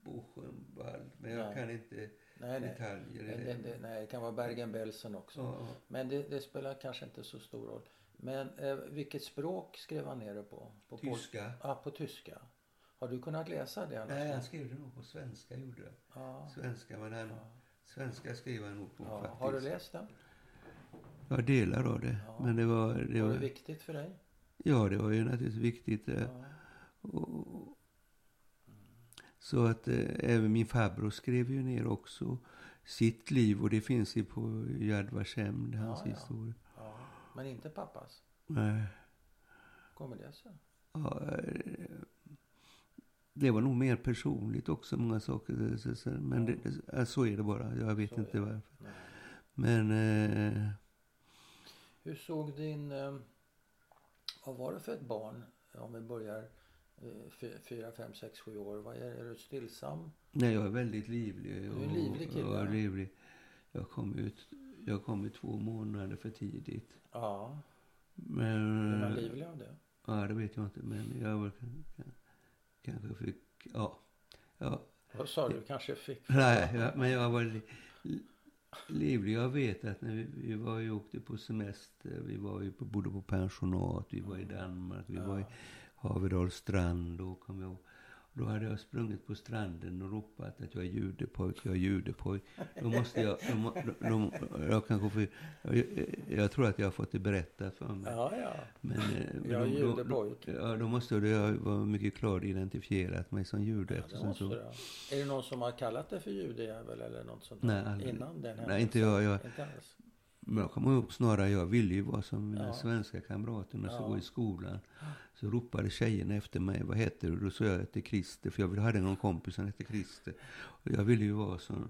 Buchenwald. Men jag Nej. kan inte Nej, nej. detaljer i Men det, det, nej, det kan vara Bergen-Belsen också. Ja, Men det, det spelar kanske inte så stor roll. Men eh, vilket språk skrev han ner det på? på tyska. Ja, på tyska. Har du kunnat läsa det? Nej, någonstans? han skrev det nog på svenska. Gjorde det. Ja. Svenska, men han, Ja. svenska skrev han nog på Ja. faktiskt. Har du läst den? Ja, delar av det. Ja. Men det var... Det Var var det viktigt för dig? ja, det var ju naturligtvis viktigt. Eh, Ja. och, så att eh, även min farbror skrev ju ner också sitt liv. Och det finns ju på Yad Vashem, hans Ja, ja. historia. ja. Men inte pappas? Nej. Kommer det sig? Ja, eh, det var nog mer personligt också, många saker. Men det, ja, så är det bara. Jag vet Så inte varför. Nej. Men eh, Hur såg din... Eh, vad var det för ett barn? Om vi börjar fyra, fem, sex, sju år. Vad är, är du stillsam? nej, jag är väldigt livlig. Du är livlig kille. Jag, är livlig. jag kom ut jag kom ut två månader för tidigt. Ja. Men, Blev man livlig av det? Ja, det vet jag inte. Men jag var, kanske fick... Ja. ja. Vad sa du? Kanske fick? Nej, ja, men jag var li, li, livlig. Jag vet att när vi, vi var ju åkte på semester. Vi var ju på, bodde på pensionat. Vi var i Danmark. Vi var i Haverdals strand. Då kom jag ihåg. Då hade jag sprungit på stranden och ropat att jag är judepojk, jag är judepojk. Då måste jag, då, då, då, jag kanske får, jag, jag tror att jag har fått det berättat för mig. Ja, ja. Men, eh, Jag är judepojk. Ja, då måste ha vara mycket klart identifierat mig som jude. Ja, det så, det. Är det någon som har kallat det för judejävel eller något sånt? Nej, aldrig. Innan den Nej, inte jag. jag Inte alls? men jag kommer ihåg snarare, jag ville ju vara som mina Ja. svenska kamrater när jag Ja. gå i skolan. Så ropade tjejerna efter mig, vad heter du? Då sa jag att heter Christer, för jag hade någon kompis som hette Christer. Och jag ville ju vara som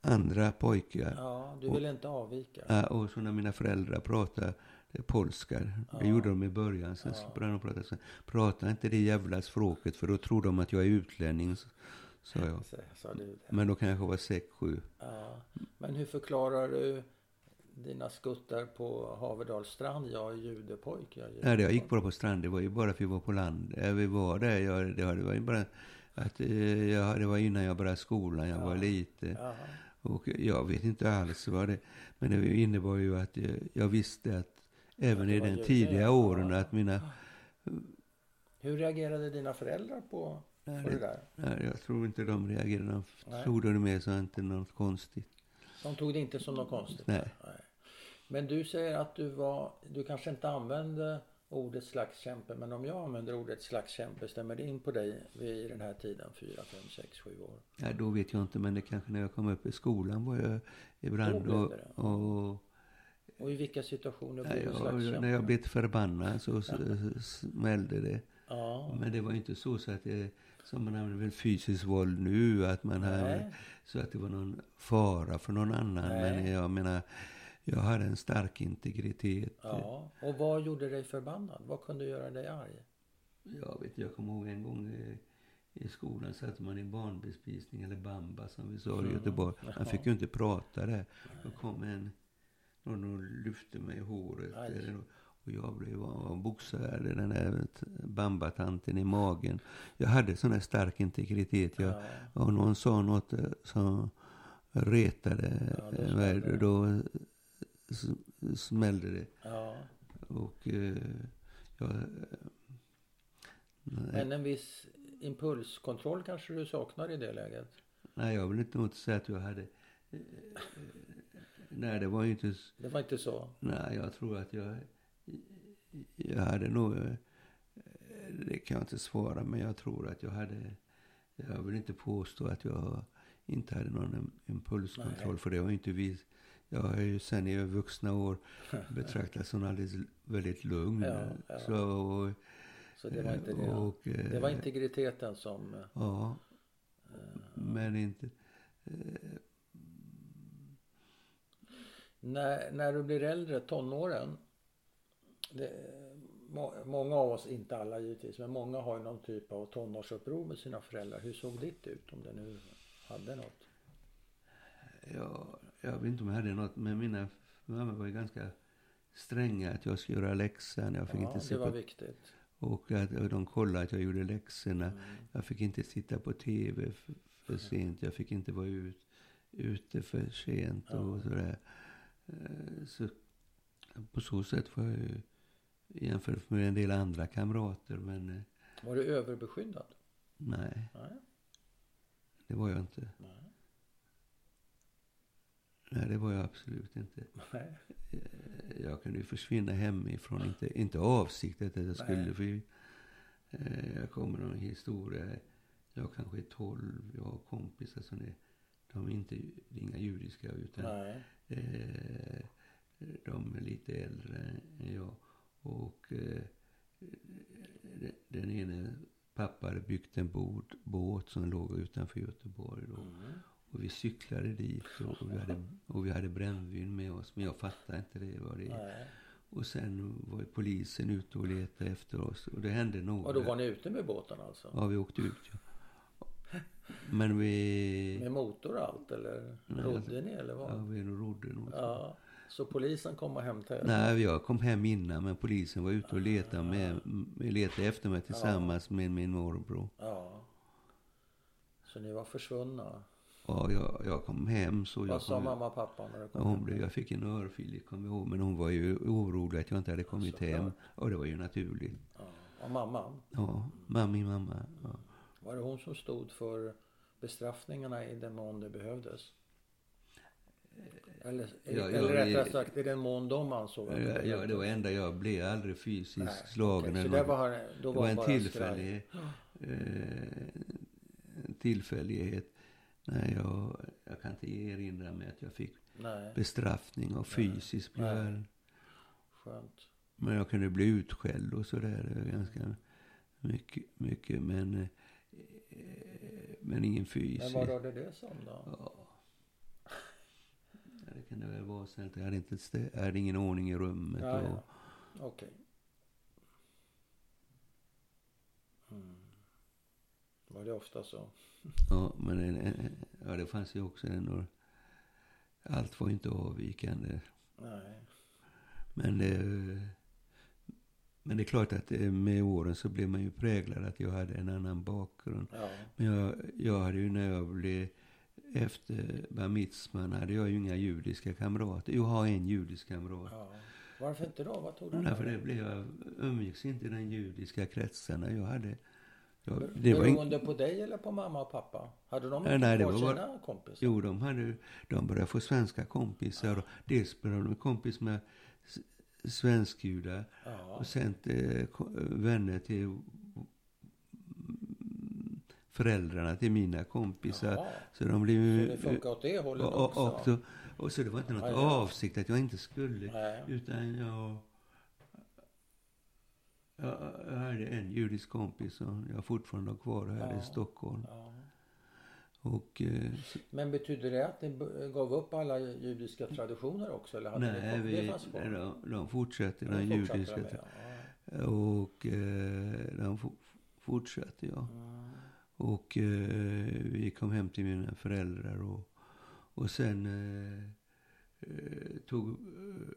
andra pojkar. Ja, du vill inte avvika? Ja, och så när mina föräldrar pratade det polska, det Ja. gjorde de i början, sen så Ja. började de prata så Prata inte det jävla språket för då tror de att jag är utlänning, sa jag. Så- det? Men då kanske jag var sex, sju. Ja. Men hur förklarar du dina skuttar på Haverdals strand? Jag är judepojk. Jag är Nej, det- jag gick bara på strand, det var ju bara för att vi var på land. Ja, vi var där, jag, det var ju bara att eh, jag, det var innan jag började skolan, jag var Ja. lite. Jaha. Och jag vet inte alls vad det, men det innebar ju att jag, jag visste att även det i var den tidiga ja. åren att mina Hur reagerade dina föräldrar på, på det där? Nej, jag tror inte de reagerade. De Nej. tog det med så inte något konstigt. De tog det inte som något konstigt? Nej. Men du säger att du var, du kanske inte använde ordet slagskämpe, men om jag använder ordet slagskämpe, stämmer det in på dig vid den här tiden, 4, 5, 6, 7 år? Nej, då vet jag inte, men det kanske när jag kom upp i skolan var jag ibland och, och Och i vilka situationer blev nej, du jag, slagskämpe? när jag blev förbannad så smällde det. Ja. Men det var inte så, så att det, som man använder väl fysiskt våld nu, att man hade, så att det var någon fara för någon annan. Nej. Men jag menar, jag hade en stark integritet. Ja. Och vad gjorde dig förbannad? Vad kunde göra dig arg? Jag vet, jag kommer ihåg en gång eh, i skolan satt man i barnbespisning, eller bamba som vi sa i Mm. Göteborg. Man fick ju inte prata där. Då kom en, någon och lyfte mig i håret. Aj. eller Och jag blev var boxade den där bambatanten i magen. Jag hade sån här stark integritet. Jag, Ja. Och någon sa något eh, som retade Ja, då eh, mig. det. Då smällde det. ja. Och eh, jag... eh, nej. Men en viss impulskontroll kanske du saknar i det läget? Nej, jag vill inte säga att jag hade... Nej, det var ju inte... Det var inte så? Nej, jag tror att jag... Jag hade nog... eh, Det kan jag inte svara, men jag tror att jag hade... Jag vill inte påstå att jag inte hade någon im- impulskontroll, Nej. för det var ju inte vi... Jag har ju sen i vuxna år betraktats som alldeles väldigt lugn. Ja, ja. Så, Så det var inte det? och, eh, Det var integriteten som... eh, Ja, men inte... När, när du blir äldre, tonåren. Det, må, många av oss, inte alla givetvis, men många har ju någon typ av tonårsuppror med sina föräldrar. Hur såg ditt ut om det nu hade något? Ja, jag vet inte om jag hade något, men mina mamma var ju ganska stränga att jag skulle göra läxan. Jag fick Ja, inte det se var på, viktigt. och att och de kollade att jag gjorde läxorna. Mm. Jag fick inte sitta på tv för, för sent. Jag fick inte vara ut, ute för sent och Ja. sådär. Eh, Så på så sätt var jag ju jämfört med en del andra kamrater. Men eh, Var du överbeskyddad? nej, Nej. det var jag inte. Nej. Nej, det var jag absolut inte. Nej. jag kunde ju försvinna hemifrån. Inte, inte avsiktligt att jag skulle. Nej. För, eh, jag kommer med en historia. Jag kanske är 12. Jag har kompisar som är, de är inte är inga judiska utan eh, de är lite äldre än jag. Och eh, de- den ene pappa hade byggt en båt, båt som låg utanför Göteborg. Då. Mm. Och vi cyklade dit och, vi hade, och vi hade brännvin med oss. Men jag fattade inte det. Vad det Nej. Och sen var polisen ute och letade efter oss. Och det hände några. Och då var ni ute med båten alltså? Ja, vi åkte ut. Ja. Men vi... Med motor och allt eller rodde ni eller Ja, vad? vi nog rodde nog. Ja. Så polisen kom och hämtade er? Nej, jag kom hem innan men polisen var ute och letade, med, letade efter mig tillsammans med min morbror. Ja. Så ni var försvunna? Ja, jag, jag kom hem så... Vad jag sa kom, mamma och pappa när du kom Ja, hon blev, jag fick en örfil, kommer ihåg. Men hon var ju orolig att jag inte hade kommit Såklart. hem. Och det var ju naturligt. Ja. Och mamma? Ja, mamma, mamma. Ja. Var det hon som stod för bestraffningarna i den mån det behövdes? Eller, Ja, eller det- rättare sagt i den mån de ansåg att Ja, ja, det var enda jag blev aldrig fysiskt Nej, slagen. eller Så det var, då det var var en tillfällig, eh, tillfällighet. Nej, jag, jag kan inte erinra mig att jag fick Nej, bestraffning och fysiskt blev jag- skönt. Men jag kunde bli utskälld och sådär. Ganska mycket, mycket men, eh, men ingen Men fysiskt. vad rörde det sig om då? Ja. Det kan det väl vara snällt. Jag hade, inte stä- jag hade ingen ordning i rummet. Ja, och, ja. Okej. Mm. Var det ofta så? Ja, men en, en, ja, det fanns ju också en... Allt var inte avvikande. Nej. Men det, men det är klart att eh, med åren så blev man ju präglad att jag hade en annan bakgrund. Ja. Men jag, jag hade ju när jag blev efter bar mitzvan hade jag ju inga judiska kamrater. Jag har en judisk kamrat. ja. Varför inte då? Vad tog du Därför det blev jag, umgicks inte i den judiska kretsen jag hade. Jag, det var Beroende in, på dig eller på mamma och pappa? Hade de Nej, nej, det var sina kompisar? jo, de, hade, de började få svenska kompisar. Och dels började de kompis med svenskjudar. Ja. Och sen eh, vänner till föräldrarna till mina kompisar. Jaha. Så de blev Så det funkar åt det hållet och, också? och, och, så, och så det var inte något ja. avsikt att jag inte skulle. Nej. Utan jag... Jag, jag hade en judisk kompis som jag fortfarande har kvar här Ja. i Stockholm. Ja. Och eh, så, Men betyder det att ni gav upp alla judiska traditioner också? Eller hade nej, ni, vi, kvar? de, de fortsatte De fortsatte judiska. med, ja. Och eh, de for, fortsatte, ja. Mm. Och eh, vi kom hem till mina föräldrar och, och sen eh, eh, tog... Eh,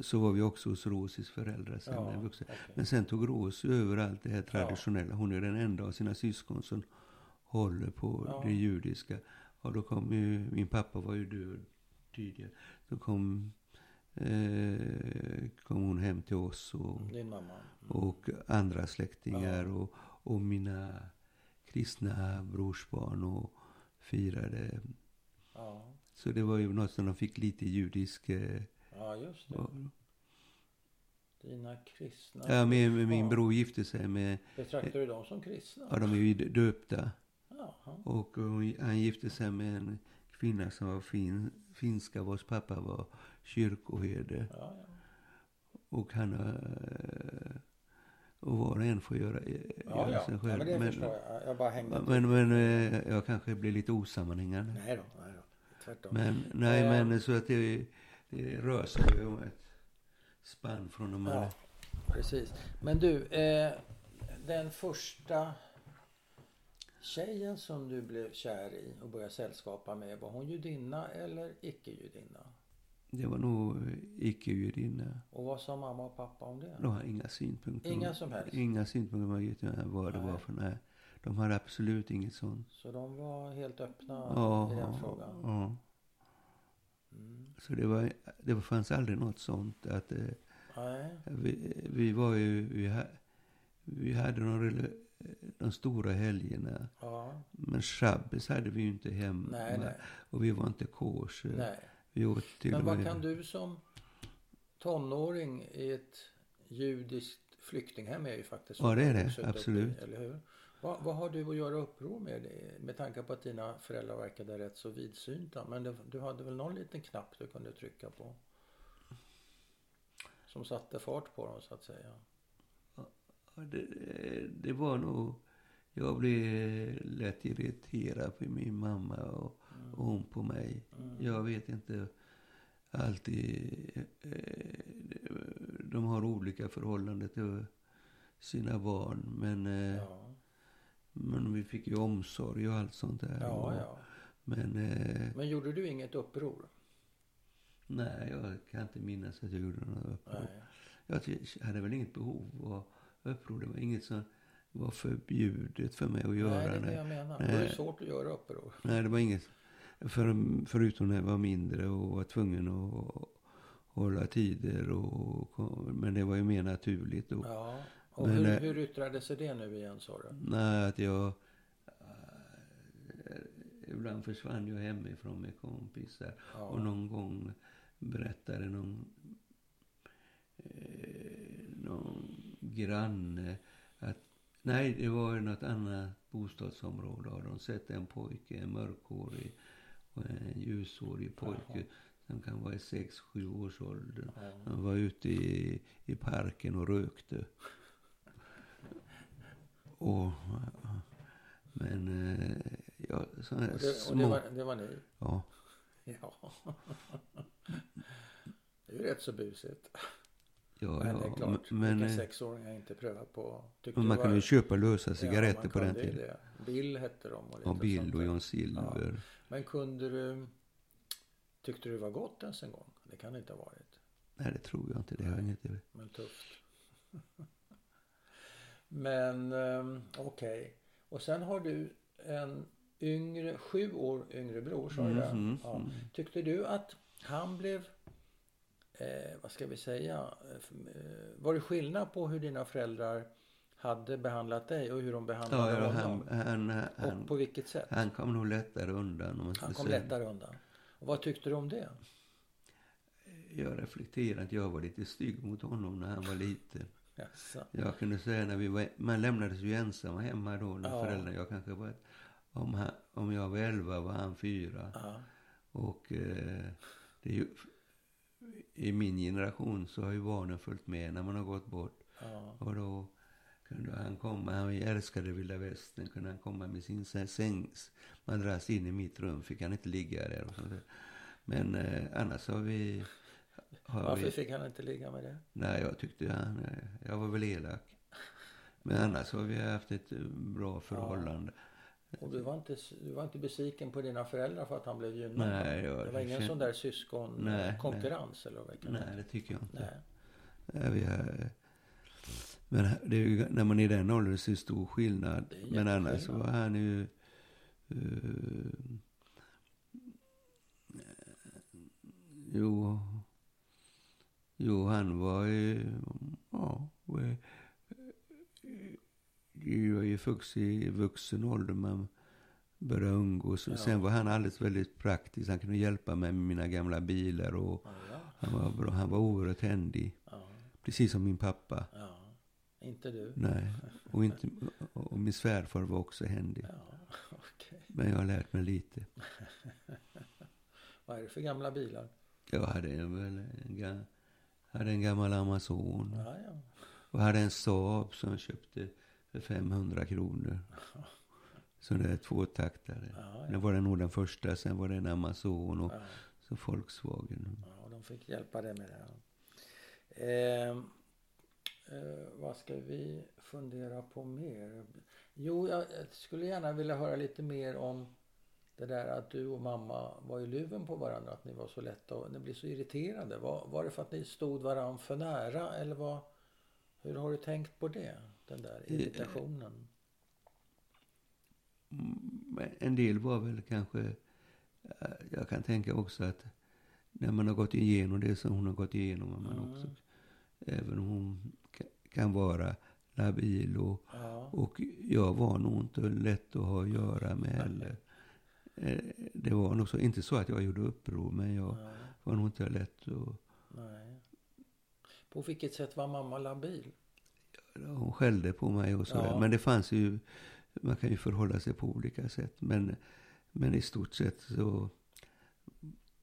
så var vi också hos Rosis föräldrar sen Ja, okej. Men sen tog Ros över allt det här traditionella. Hon är den enda av sina syskon som håller på Ja. det judiska. Och då kom ju, min pappa var ju död tidigare. Då kom, eh, kom hon hem till oss och? Mm. och andra släktingar Ja. och, och mina kristna brorsbarn och firade. Ja. Så det var ju något som de fick lite judisk... Eh, ja, just det. och- Dina kristna ja, min, min barn. bror gifte sig med... Betraktar du dem som kristna? Ja, de är ju döpta. Jaha. Och han gifte sig med en kvinna som var fin, finska vars pappa var kyrkoherde. Ja, ja. Och han eh, och var och en får göra, eh, Ja, göra ja. sig ja själv. men det men, jag. Jag bara hängde men, men eh, jag kanske blir lite osammanhängande. Nej då, nej då. Tvärtom. Men, nej, Eh. men så att det, det rör sig ju om ett spann från de här. Ja, precis. Men du, eh, den första tjejen som du blev kär i och började sällskapa med, var hon judinna eller icke-judinna? Det var nog icke-judinna. Och vad sa mamma och pappa om det? De har inga synpunkter. Inga som helst? Inga synpunkter Margit, vad det Nej. var för nej. De hade absolut inget sånt. Så de var helt öppna Ja, i den frågan? ja. Mm. Så det, var, det fanns aldrig något sånt. att eh, Nej. vi, vi var ju... Vi, ha, vi hade de, de stora helgerna. Ja. Men shabbes hade vi ju inte hemma. Nej, nej. Och vi var inte kosher. Till Men vad kan du som tonåring i ett judiskt flyktinghem är ju faktiskt Ja, det är det. upp i, Absolut. eller hur? Vad, vad har du att göra uppror med? Med tanke på att dina föräldrar verkade rätt så vidsynta. Men det, du hade väl någon liten knapp du kunde trycka på? Som satte fart på dem så att säga. Ja, det, det var nog... Jag blev lätt irriterad på min mamma och, och hon på mig. Mm. Jag vet inte alltid... eh, De har olika förhållanden till sina barn. Men, eh, Ja, men vi fick ju omsorg och allt sånt där. ja, ja. Men... eh, Men gjorde du inget uppror? Nej, jag kan inte minnas att jag gjorde några uppror. Nej. Jag hade väl inget behov av uppror. Det var inget som var förbjudet för mig att göra. Nej, det är det jag menar. Nej. Det är svårt att göra uppror. Nej, det var inget. För, förutom när jag var mindre och var tvungen att hålla tider. Och, men det var ju mer naturligt då. Ja. Och Men, hur, eh, hur yttrade sig det nu igen sa du? Nej, att jag... eh, ibland försvann jag hemifrån med kompisar. Ja. Och någon gång berättade någon, eh, någon granne att nej, det var något annat bostadsområde. Har de sett en pojke, en mörkhårig och en ljushårig pojke som kan vara i sex sju års ålder. Han var ute i, i parken och rökte. Och, men eh, ja, sådana Och, det, och det, var, det var ni? Ja, Ja. Det är ju rätt så busigt. Ja, Men det är ja. klart, Men, vilka eh, sexåringar inte prövat på. Tyckte man kunde ju köpa lösa Ja, cigaretter man på den tiden. det. Bill hette de. Och lite Ja, Bill och. John Silver. Men kunde du... Tyckte du det var gott ens en gång? Det kan det inte ha varit. Nej, det tror jag inte. Det har jag inget Men tufft. Men um, okej. Och sen har du en yngre, sju år yngre bror, sa du det? Mhm, Ja. mm. Tyckte du att han blev, eh, vad ska vi säga, eh, eh, var det skillnad på hur dina föräldrar hade behandlat dig och hur de behandlade Ja, ja, honom? han, han, och på han, vilket sätt? han kom nog lättare undan. Om man Han kom säga. lättare undan. Och vad tyckte du om det? Jag reflekterar att jag var lite stygg mot honom när han var liten. Jaså? Jag kunde säga när vi var, man lämnades ju ensamma hemma då när Ja. föräldrarna, jag kanske var, om, han, om jag var elva var han fyra. Ja. Och eh, det är ju, i min generation så har ju barnen följt med när man har gått bort. Ja. Och då kunde han komma, han älskade vilda västern, kunde han komma med sin sä- sängsmadrass in i mitt rum, fick han inte ligga där. Men eh, annars har vi... Har Varför vi, fick han inte ligga med det? nej, jag tyckte han, eh, jag var väl elak. Men annars har vi haft ett eh, bra förhållande. Och du var inte, du var inte besviken på dina föräldrar för att han blev gynnad? Nej, jag det var ingen känner- sån där syskonkonkurrens eller vad det Nej, det tycker jag inte. Nej. Vi men det är ju, när man är i den åldern så är det stor skillnad. Det är Men annars jätteskillnad. var han ju... eh, jo, jo, han var ju... Ja, jag är ju fux i vuxen ålder. Man började umgås. Ja. Sen var han alldeles väldigt praktisk. Han kunde hjälpa mig med mina gamla bilar. Och Ja, ja. han var, bra. Han var oerhört händig. Precis som min pappa. ja. Inte du? Nej, och, inte, och min svärfar var också händig. Okej. Men jag har lärt mig lite. Vad är det för gamla bilar? Jag hade en, väl en, hade en gammal Amazon. Och hade en Saab som jag köpte för 500 kronor. Så det är tvåtaktare. Ja, Det ja. var den nog den första. Sen var det en Amazon och ja. så Volkswagen. ja de fick hjälpa dig med det. Eh, eh, vad ska vi fundera på mer? Jo, jag jag skulle gärna vilja höra lite mer om det där att du och mamma var i luven på varandra. Att ni var så lätta och ni blev så irriterade. Var, var det för att ni stod varandra för nära eller vad? Hur har du tänkt på det? Den där irritationen. Mm, En del var väl kanske, eh, jag kan tänka också att när man har gått igenom det som hon har gått igenom, att man Mm. också, även om hon ka- kan vara labil och, Ja. och jag var nog inte lätt att ha att göra med heller. Eh, Det var nog så, inte så att jag gjorde uppror, men jag Nej, var nog inte lätt att, nej. På vilket sätt var mamma labil? Hon skällde på mig och sådär. Ja. Men det fanns ju, man kan ju förhålla sig på olika sätt. Men, men i stort sett så,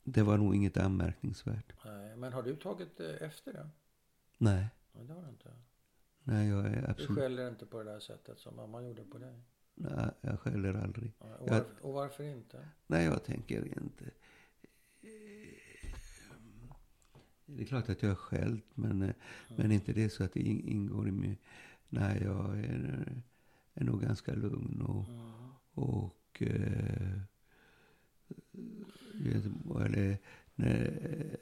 det var nog inget anmärkningsvärt. Nej, men har du tagit eh, efter det? Nej, Nej, det har du inte. nej jag är Du absolut, skäller inte på det där sättet som mamma gjorde på dig. nej, jag skäller aldrig. Och, varför, och varför inte? Nej, jag tänker inte. Det är klart att jag har skällt, men, eh, men inte det så att det in- ingår i mig. Nej, jag är, är nog ganska lugn och, Mm. och eh, eller när,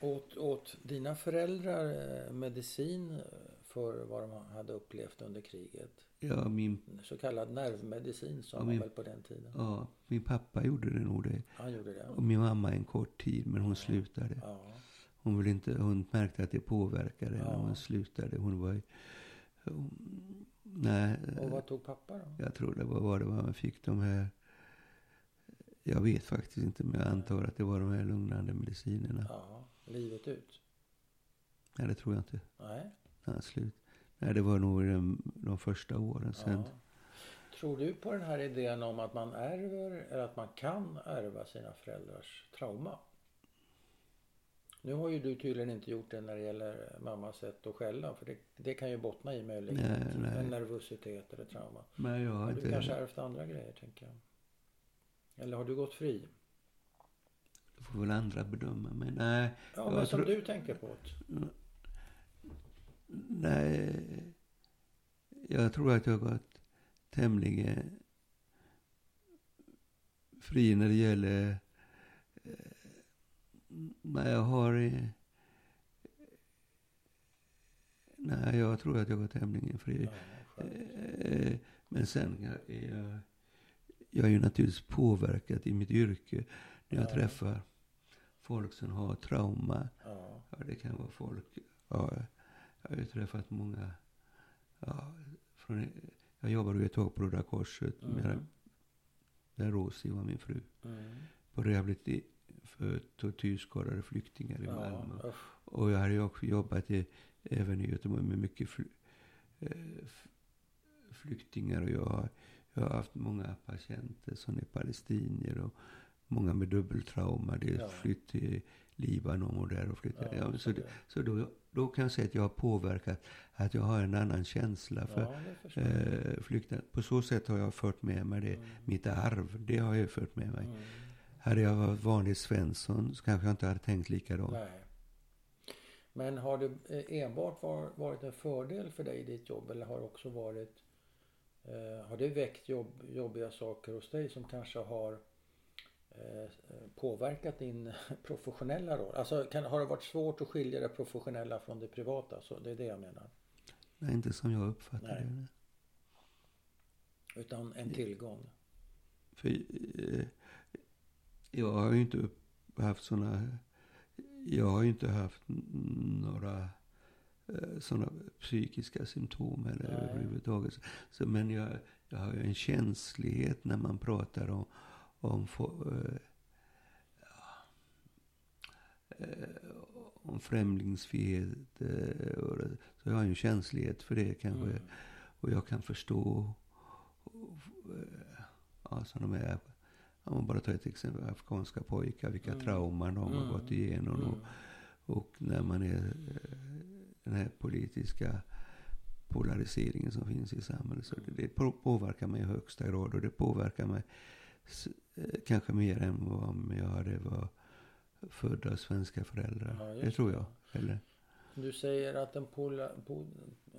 Åt, åt dina föräldrar eh, medicin för vad de hade upplevt under kriget? ja, min, Så kallad nervmedicin sa Ja, man min- väl på den tiden? ja, min pappa gjorde det nog det. Han gjorde det? Och min mamma en kort tid, men hon slutade. Ja. Hon, ville inte, hon märkte att det påverkade henne. Ja. Hon slutade. Hon var... Hon, nej, Och vad tog pappa då? jag tror det var vad det var. Man fick de här... Jag vet faktiskt inte, men jag antar att det var de här lugnande medicinerna. Ja, livet ut? Nej, det tror jag inte. Nej. Han slut. Nej, det var nog de, de första åren. Sen, Ja. Tror du på den här idén om att man ärver eller att man kan ärva sina föräldrars trauma? Nu har ju du tydligen inte gjort det när det gäller mammas sätt att skälla för det, det kan ju bottna i möjligen Nej, nej. en nervositet eller trauma. Men jag har du inte... kanske ärvt andra grejer tänker jag. Eller har du gått fri? Det får väl andra bedöma. Men nej, Ja, men som tror- du tänker på det. nej. Jag tror att jag har gått tämligen fri när det gäller... har... Nej, jag tror att jag var tämligen fri. Ja. Eh, Men sen är jag, jag är ju naturligtvis påverkad i mitt yrke när jag Ja. träffar folk som har trauma. Ja, Ja, det kan vara folk. Ja, jag har ju träffat många. Ja, från, jag jobbade ju ett tag på Röda Korset med Mm. där Rosie var min fru. mm. På rehabilitering för tortyrskadade flyktingar i ja Malmö. usch. Och jag hade ju också jobbat i, även i Göteborg med mycket fly, eh, flyktingar. Och jag har, jag har haft många patienter som är palestinier och många med dubbeltrauma. Det är Ja. flytt till Libanon och där och flyttat. Ja, men så det, så då, då kan jag säga att jag har påverkat, att jag har en annan känsla för ja, eh, flyktingar. På så sätt har jag fört med mig det, Mm. mitt arv. Det har jag fört med mig. Mm. Hade jag varit vanlig Svensson så kanske jag inte hade tänkt likadant. Nej. Men har det eh, enbart var, varit en fördel för dig i ditt jobb eller har det också varit eh, Har det väckt jobb, jobbiga saker hos dig som kanske har eh, påverkat din professionella roll? Alltså kan, har det varit svårt att skilja det professionella från det privata? Så det är det jag menar. Nej, inte som jag uppfattar det. Utan en tillgång. För eh, jag har ju inte haft såna... Jag har ju inte haft några eh, sådana psykiska symptom eller Nej. överhuvudtaget. Så, men jag, jag har ju en känslighet när man pratar om, om, få- eh, ja, eh, om främlingsfientlighet. eh, och Så jag har ju en känslighet för det kanske. Mm. Och jag kan förstå, eh, ja, som de är, om man bara tar ett exempel, afghanska pojkar, vilka Mm. trauman de har Mm. gått igenom. Och, Mm. och när man är eh, den här politiska polariseringen som finns i samhället. Så det, det på- påverkar mig i högsta grad och det påverkar mig eh, kanske mer än vad om jag hade var född av svenska föräldrar. Ja, det tror jag. Eller Du säger att den pola, po,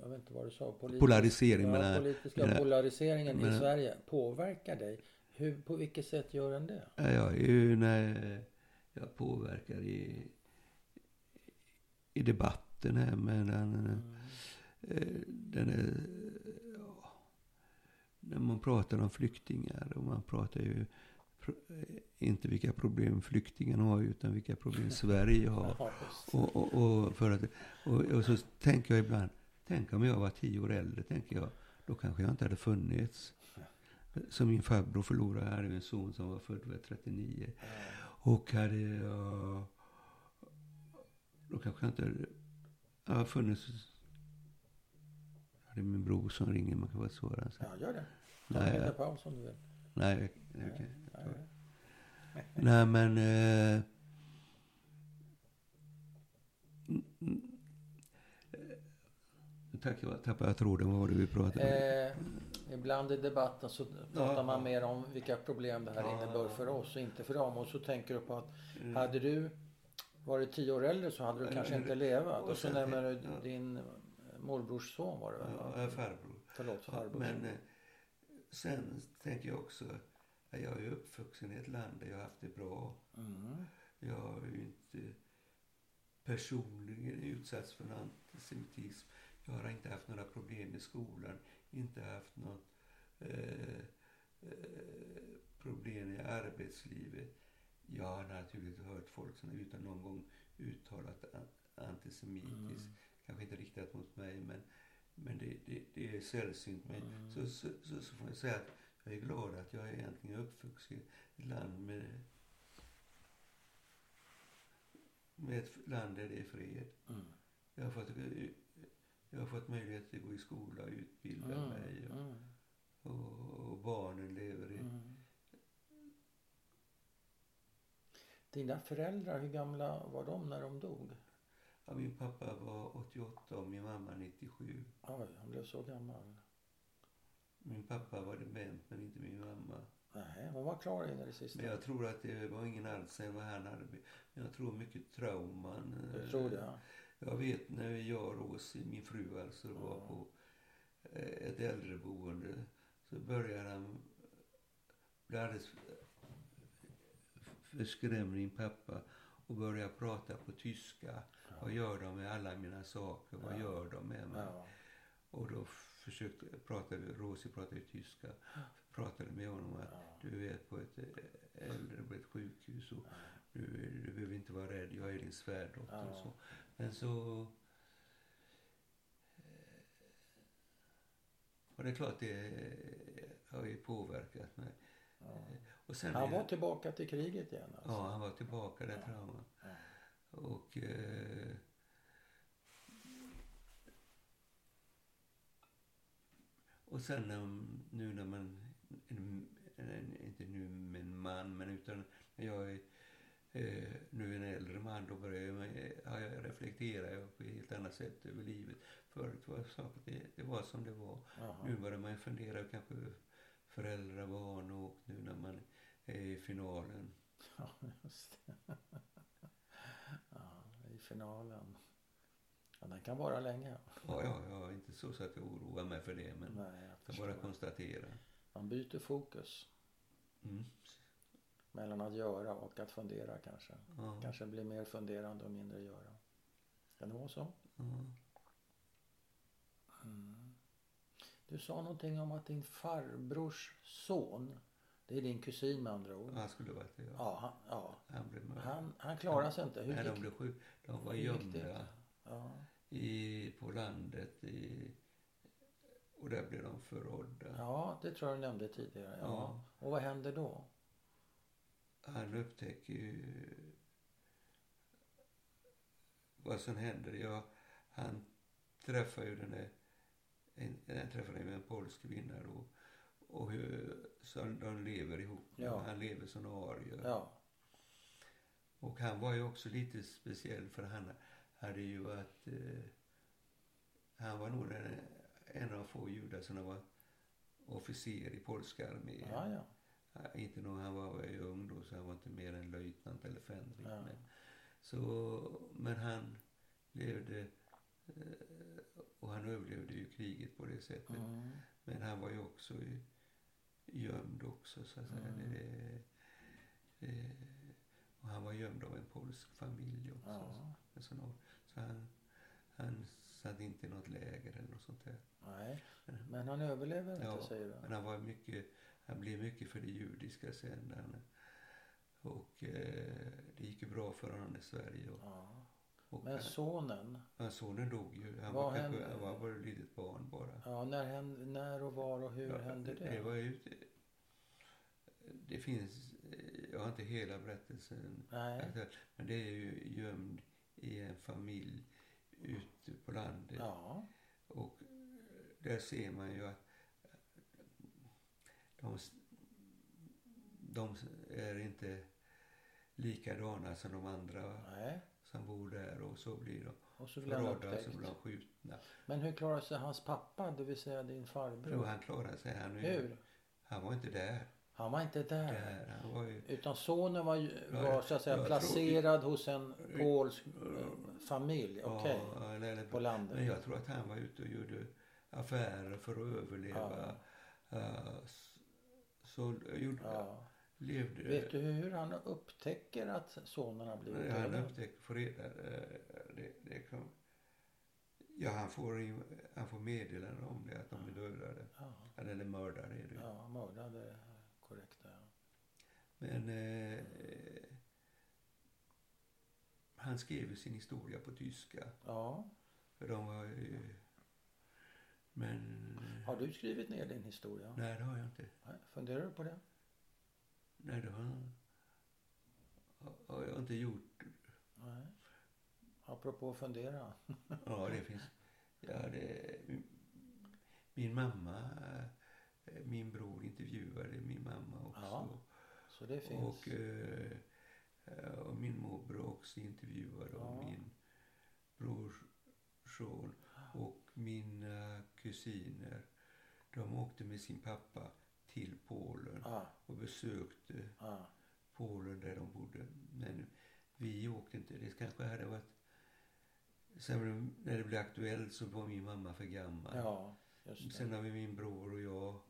jag vet inte vad du sa. Politisk, Polarisering ja, politiska mellan- polariseringen i mellan- Sverige påverkar dig. Hur, på vilket sätt gör den det? Ja, ju när jag påverkar i, i debatten här mellan Mm. eh, den är, ja, när man pratar om flyktingar och man pratar ju eh, inte vilka problem flyktingarna har utan vilka problem Sverige har. Och, och, och, för att, och, och så tänker jag ibland, tänk om jag var tio år äldre, tänker jag, då kanske jag inte hade funnits. Som min farbror förlorade, jag hade en son som var född var 39. Ja. Och hade jag... Då kanske jag inte. Jag har funnits... Jag hade min bror som ringer, man kan vara svårare. Så. ja, gör det. Ta Nej, en liten jag- paus om du vill. Nej, jag, jag, Nej, nej. nej men... Eh, eh, Tack, jag tappade jag tråden. Vad var det vi pratade om? Eh, ibland i debatten så pratar Ja. man mer om vilka problem det här Ja. innebär för oss och inte för dem. Och så tänker du på att Mm. hade du varit tio år äldre så hade du Ja, kanske inte levat. och så sen- nämner du din morbrors son var det väl? Ja, farbror. Förlåt, farbror. Men eh, sen tänker jag också att jag är uppvuxen i ett land där jag har haft det bra. Mm. Jag har ju inte personligen utsatts för antisemitism. Jag har inte haft några problem i skolan, inte haft något eh, eh, problem i arbetslivet. Jag har naturligtvis hört folk som utan någon gång uttalat antisemitiskt. Mm. Kanske inte riktat mot mig men, men det, det, det är sällsynt. Men mm. så, så, så, så, får jag säga att jag är glad att jag egentligen är uppvuxen i ett land med med ett land där det är fred. Mm. Jag, har fått, jag har fått möjlighet att gå i skola och utbilda mm. mig. Och, mm. och, och, barnen lever i... Mm. Dina föräldrar, hur gamla var de när de dog? Ja, min pappa var 88 och min mamma 97. Oj, han blev så gammal. Min pappa var dement men inte min mamma. Nej, hon var klar in i det sista. Men jag tror att det var ingen Alzheimer han hade. Men jag tror mycket trauman. Du tror det? Ja. Jag vet när jag och Rosie, min fru alltså, var ja. på eh, ett äldreboende. Så började han bli alldeles förskrämd, min pappa. Och började prata på tyska. Ja. Vad gör de med alla mina saker? Vad gör de med mig? Och då försökte prata, Rosie pratade tyska pratade med honom att ja. du är på ett äldre på ett sjukhus och du, du behöver inte vara rädd, jag är din svärdotter ja. och så. Men så... Eh, och det är klart det har ju påverkat mig. Ja. Och sen han var tillbaka till kriget igen alltså. Ja, han var tillbaka där ja. trauman. Ja. Och... Eh, och sen när, nu när man en, en, inte nu med en man, men utan när jag är eh, nu en äldre man, då börjar jag, ja, jag reflekterar på ett helt annat sätt över livet. Förut var saker, det, det var som det var. Aha. Nu börjar man fundera kanske föräldrar, barn och nu när man är i finalen. Ja, just det. ja, i finalen. Ja, den kan vara länge. Ja, ja, ja, inte så, så att jag oroar mig för det men Nej, jag, jag bara konstaterar. Man byter fokus. Mm. Mellan att göra och att fundera kanske. Ja. Kanske blir mer funderande och mindre göra. Kan det vara så? Mm. Mm. Du sa någonting om att din farbrors son, det är din kusin med andra ord. Han skulle varit det ja. ja, han, ja. Han, blev han, han klarade sig inte. Hur Nej, de blev sjuk. De var gömda ja. i, på landet i och där blir de förrådda. Ja, det tror jag du nämnde tidigare. Ja. ja. Och vad händer då? Han upptäcker ju vad som händer. Ja, han träffar ju den där, en, han träffar ju en polsk kvinna då. Och hur, så de lever ihop. Ja. Han lever som arier. Ja. Och han var ju också lite speciell för han hade ju varit, eh, han var nog den en av få judar som var officer i polska armén. Ja, ja. Inte nog, han var ju ung då så han var inte mer än löjtnant eller fänrik. Så, men han levde eh, och han överlevde ju kriget på det sättet. Mm. Men han var ju också gömd också så att säga. Mm. Det, det, och han var gömd av en polsk familj också. Ja. Så, så han, han satt inte i något läger eller något sånt där. Nej, men han överlever inte ja, säger du? men han var mycket, han blev mycket för det judiska sen. Han, och eh, det gick ju bra för honom i Sverige. Och, ja. och men sonen? Ja, sonen dog ju. Han var, kanske, han var bara ett litet barn bara. Ja, när, när och var och hur ja, hände det? Det var ju, det finns, jag har inte hela berättelsen. Nej. Men det är ju gömd i en familj ute på landet. Ja. Och där ser man ju att de, de är inte likadana som de andra Nej. som bor där och så blir de och så blir upptäckt. så blir de skjutna. Men hur klarar sig hans pappa, det vill säga din farbror? Jo, han klarade sig. Han, hur? Han var inte där. Han var inte där. där ju, Utan sonen var, var så att säga placerad tror, hos en polsk äh, familj. Okej. Okay, ja, på landet. Men jag tror att han var ute och gjorde affärer för att överleva. Ja. Så gjorde, ja. levde... Vet du hur han upptäcker att sonen har blivit när han upptäcker, får reda eh, det, det kom, Ja, han får, han får meddelande om det, att de är dödade. Ja, Eller mördare är det ja mördade. Korrekt. Ja. Men eh, han skrev sin historia på tyska. ja. För de var ju... Men... Har du skrivit ner din historia? Nej, det har jag inte. Nej, Funderar du på det? Nej, det har, har jag inte gjort. Nej. Apropå fundera. Ja, det finns. Ja, det, min mamma, eh, min bror intervjuade min mamma också. Ja, Så det finns. och, eh, och min morbror också intervjuade och Ja. min brorson. Och mina kusiner, de åkte med sin pappa till Polen Ja, och besökte ja, Polen där de bodde. Men vi åkte inte. Det kanske hade varit... Sen när det blev aktuellt så var min mamma för gammal. ja, Sen har vi min bror och jag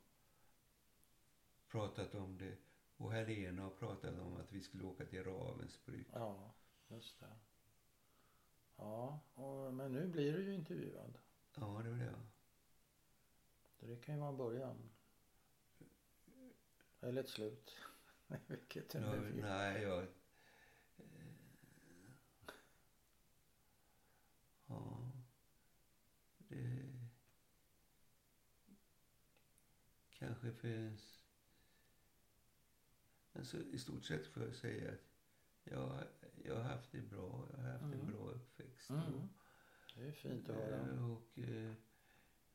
pratat om det. Och Helena har pratat om att vi skulle åka till Ravensbrück. Ja, just det. Ja, och, men nu blir du ju intervjuad. Ja, det var det. Det kan ju vara en början. Eller ett slut. Vilket det Ja, nu nej, jag... eh, Ja. Det... Kanske finns... Alltså, I stort sett får jag säga att jag, jag har haft det bra. Jag har haft en Mm. bra uppväxt. Mm. Det är fint att höra. Eh, Och, eh,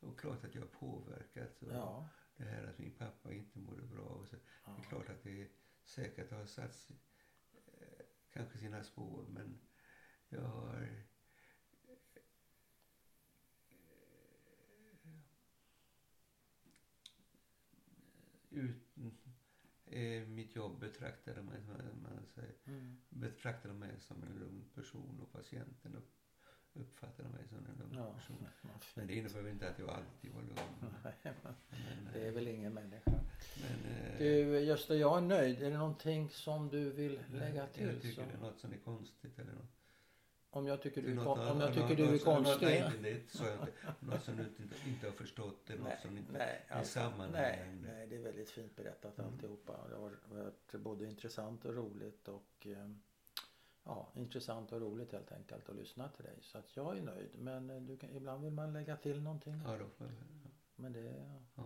och klart att jag har påverkat. Och Ja, Det här att min pappa inte mådde bra. Och så. Det är klart att det säkert har satt eh, kanske sina spår. Men jag har... eh, Ut, eh, mitt jobb betraktade mig, man säger, Mm. betraktade mig som en lugn person och patienten upp, uppfattade mig som en lugn Ja, person. Men det innebär inte att jag alltid var lugn. Nej, men Det är eh, väl ingen människa. men, eh, Du Gösta, jag är nöjd. Är det någonting som du vill lägga Jag till? tycker som- det är något som är konstigt eller något. Om jag tycker du är, Något- om jag något- tycker du är något som- något- konstig? Nej, det sa jag inte. Något som du inte, inte har förstått. Det, något Nej, som inte nej, är alltså, sammanhängande. nej, nej, det är väldigt fint berättat Mm. alltihopa. Det har varit både intressant och roligt och eh, ja, intressant och roligt helt enkelt att lyssna till dig. Så att jag är nöjd. Men eh, kan, ibland vill man lägga till någonting. Ja, då får jag, Men det ja.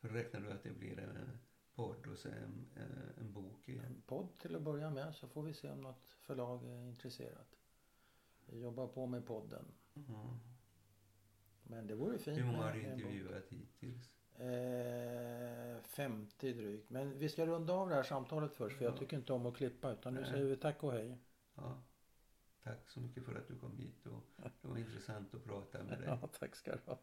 Så räknar du att det blir en podd och sen en, en, en bok igen? en podd till att börja med så får vi se om något förlag är intresserat. Vi jobbar på med podden. Ja. Men det vore fint Hur många har du intervjuat hittills? Eh, 50 drygt. Men vi ska runda av det här samtalet först för jag Ja. tycker inte om att klippa utan nu Nej. säger vi tack och hej. Ja. Tack så mycket för att du kom hit och det var intressant att prata med dig. Ja, tack ska du ha.